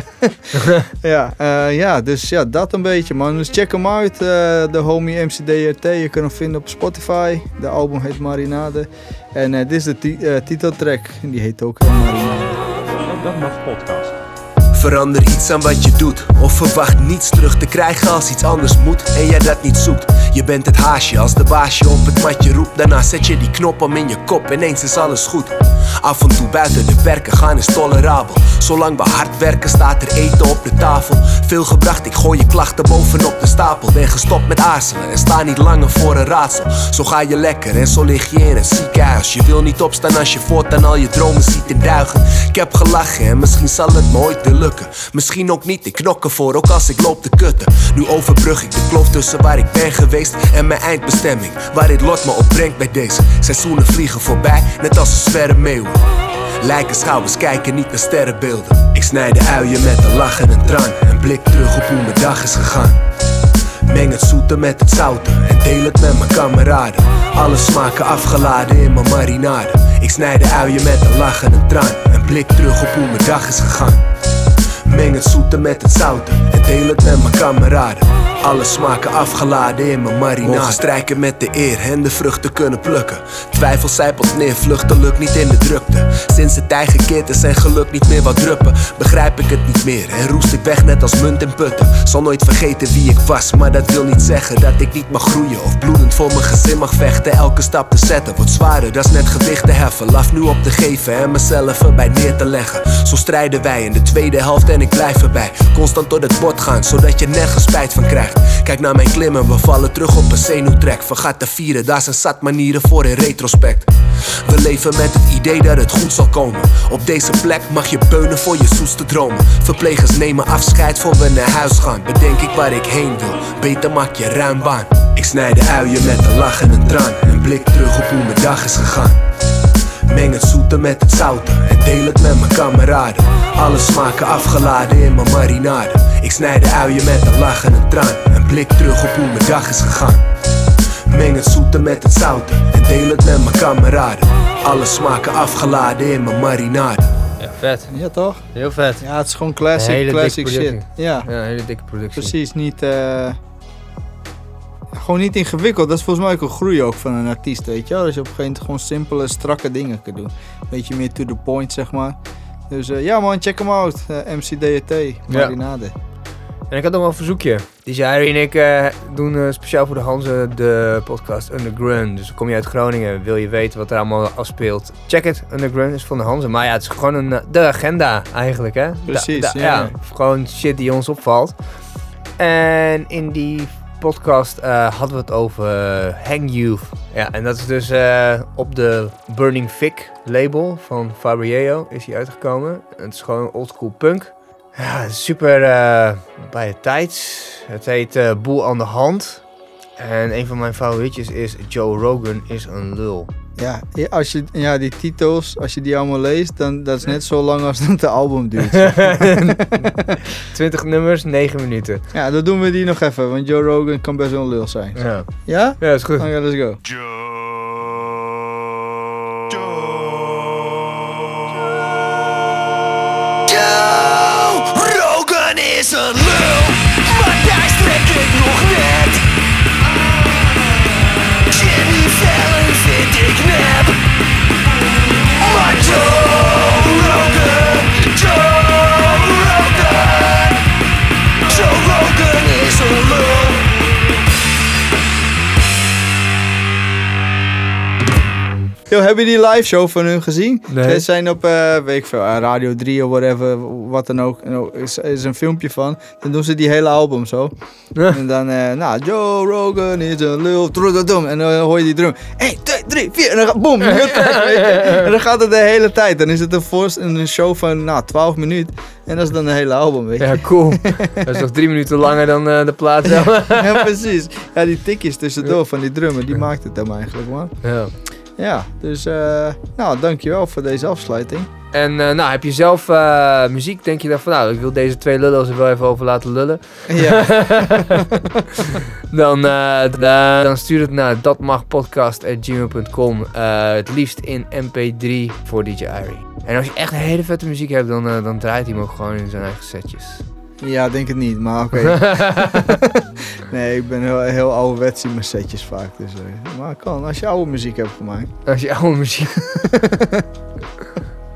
ja, eh, ja, dus ja, dat een beetje, man. Dus check hem uit, eh, de homie MCDRT. Je kunt hem vinden op Spotify. De album heet Marinade. En eh, dit is de ti- eh, titeltrack. En die heet ook Marinade. Dat mag podcast. Verander iets aan wat je doet. Of verwacht niets terug te krijgen als iets anders moet en jij dat niet zoekt. Je bent het haasje als de baasje op het matje roept. Daarna zet je die knop om in je kop, ineens is alles goed. Af en toe buiten de perken gaan is tolerabel. Zolang we hard werken staat er eten op de tafel. Veel gebracht, ik gooi je klachten bovenop de stapel. Ben gestopt met aarzelen en sta niet langer voor een raadsel. Zo ga je lekker en zo lig je in een ziekenhuis. Je wil niet opstaan als je voortaan al je dromen ziet in duigen. Ik heb gelachen en misschien zal het me ooit weer Misschien ook niet, ik knok ervoor, ook als ik loop te kutten. Nu overbrug ik de kloof tussen waar ik ben geweest en mijn eindbestemming. Waar dit lot me op brengt bij deze. Seizoenen vliegen voorbij, net als een zwerre meeuwen. Lijken schouwers kijken niet naar sterrenbeelden. Ik snij de uien met een lach en een traan. En blik terug op hoe mijn dag is gegaan. Meng het zoete met het zoute en deel het met mijn kameraden. Alle smaken afgeladen in mijn marinade. Ik snij de uien met een lach en een traan. En blik terug op hoe mijn dag is gegaan. Meng het zoete met het zoute en deel het met mijn kameraden. Alle smaken afgeladen in mijn marinade. Mogen strijken met de eer en de vruchten kunnen plukken. Twijfel zijpelt neer, vluchten lukt niet in de drukte. Sinds het tij gekeerd is en geluk niet meer wat druppen, begrijp ik het niet meer en roest ik weg net als munt en putten. Zal nooit vergeten wie ik was, maar dat wil niet zeggen dat ik niet mag groeien of bloedend voor mijn gezin mag vechten. Elke stap te zetten wordt zwaarder, dat is net gewicht te heffen. Laf nu op te geven en mezelf erbij neer te leggen. Zo strijden wij in de tweede helft en ik blijf erbij. Constant door het bord gaan, zodat je nergens spijt van krijgt. Kijk naar mijn klimmen, we vallen terug op een zenuwtrek. Vergat te vieren, daar zijn zat manieren voor in retrospect. We leven met het idee dat het goed zal komen. Op deze plek mag je beunen voor je zoeste dromen. Verplegers nemen afscheid voor we naar huis gaan. Bedenk ik waar ik heen wil, beter maak je ruim baan. Ik snij de uien met een lach en een traan. En blik terug op hoe mijn dag is gegaan. Meng het zoete met het zoute en deel het met mijn kameraden. Alle smaken afgeladen in mijn marinade. Ik snij de uien met een lach en een traan. En blik terug op hoe mijn dag is gegaan. Meng het zoete met het zoute en deel het met mijn kameraden. Alle smaken afgeladen in mijn marinade. Ja, vet. Ja, toch? Heel vet. Ja, het is gewoon classic, Een hele classic dikke shit. Ja. ja, een hele dikke productie. Precies, niet... eh, gewoon niet ingewikkeld. Dat is volgens mij ook een groei ook van een artiest, weet je wel. Dat je op een gegeven moment gewoon simpele, strakke dingen kunt doen. Beetje meer to the point, zeg maar. Dus eh, ja man, check hem out. Eh, MCDT, Marinade. En ik had nog wel een verzoekje. DJ Harry en ik eh, doen speciaal voor de Hanze de podcast Underground. Dus kom je uit Groningen, wil je weten wat er allemaal afspeelt. Check het, Underground is van de Hanze. Maar ja, het is gewoon een, de agenda eigenlijk, hè? Precies, Da- da- ja. Gewoon shit die ons opvalt. En in die podcast eh, hadden we het over eh, Hang Youth. Ja, en dat is dus eh, op de Burning Fig label van Fabrieo is hij uitgekomen. Het is gewoon oldschool punk. Ja, super bij de tijd. Het heet Boel aan de Hand. En een van mijn favorietjes is Joe Rogan is een lul. Ja, als je, ja, die titels, als je die allemaal leest, dan dat is net zo lang als dat de album duurt. 20 nummers, 9 minuten. ja, dan doen we die nog even, want Joe Rogan kan best wel een lul zijn. Ja, Ja? ja is goed. Oké, let's go. Rogan is een lul, maar daar strek ik nog net. Maar Yo, heb je die live show van hun gezien? Nee. Ze zijn op, eh, weet ik veel, eh, Radio 3 of whatever, wat dan ook. Ook is, is een filmpje van. Dan doen ze die hele album zo. En dan, eh, nou, Joe Rogan is een lul. En dan hoor je die drum. 1, 2, 3, 4. En dan gaat, boom. En dan gaat het de hele tijd. Dan is het een, een show van, nou, 12 minuten. En dat is dan de hele album, weet je. Ja, cool. dat is nog drie minuten langer dan de plaat zelf. ja, precies. Ja, die tikjes tussendoor van die drummer, die maakt het dan eigenlijk, man. ja. Ja, dus, eh, nou, dankjewel voor deze afsluiting. En eh, nou, heb je zelf eh, muziek? Denk je dan van, nou, ik wil deze twee lullen er wel even over laten lullen. Ja. dan, da- dan stuur het naar datmagpodcast.gmail.com. Het liefst in mp3 voor DJ Irie. En als je echt hele vette muziek hebt, dan, dan draait hij hem ook gewoon in zijn eigen setjes. Ja, denk het niet, maar oké. nee, ik ben heel, heel ouderwets in mijn setjes vaak. Dus, eh, maar kan, als je oude muziek hebt gemaakt. Als je oude muziek...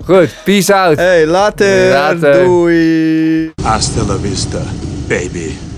Goed, peace out. Hey, later. Later. Doei. Hasta la vista, baby.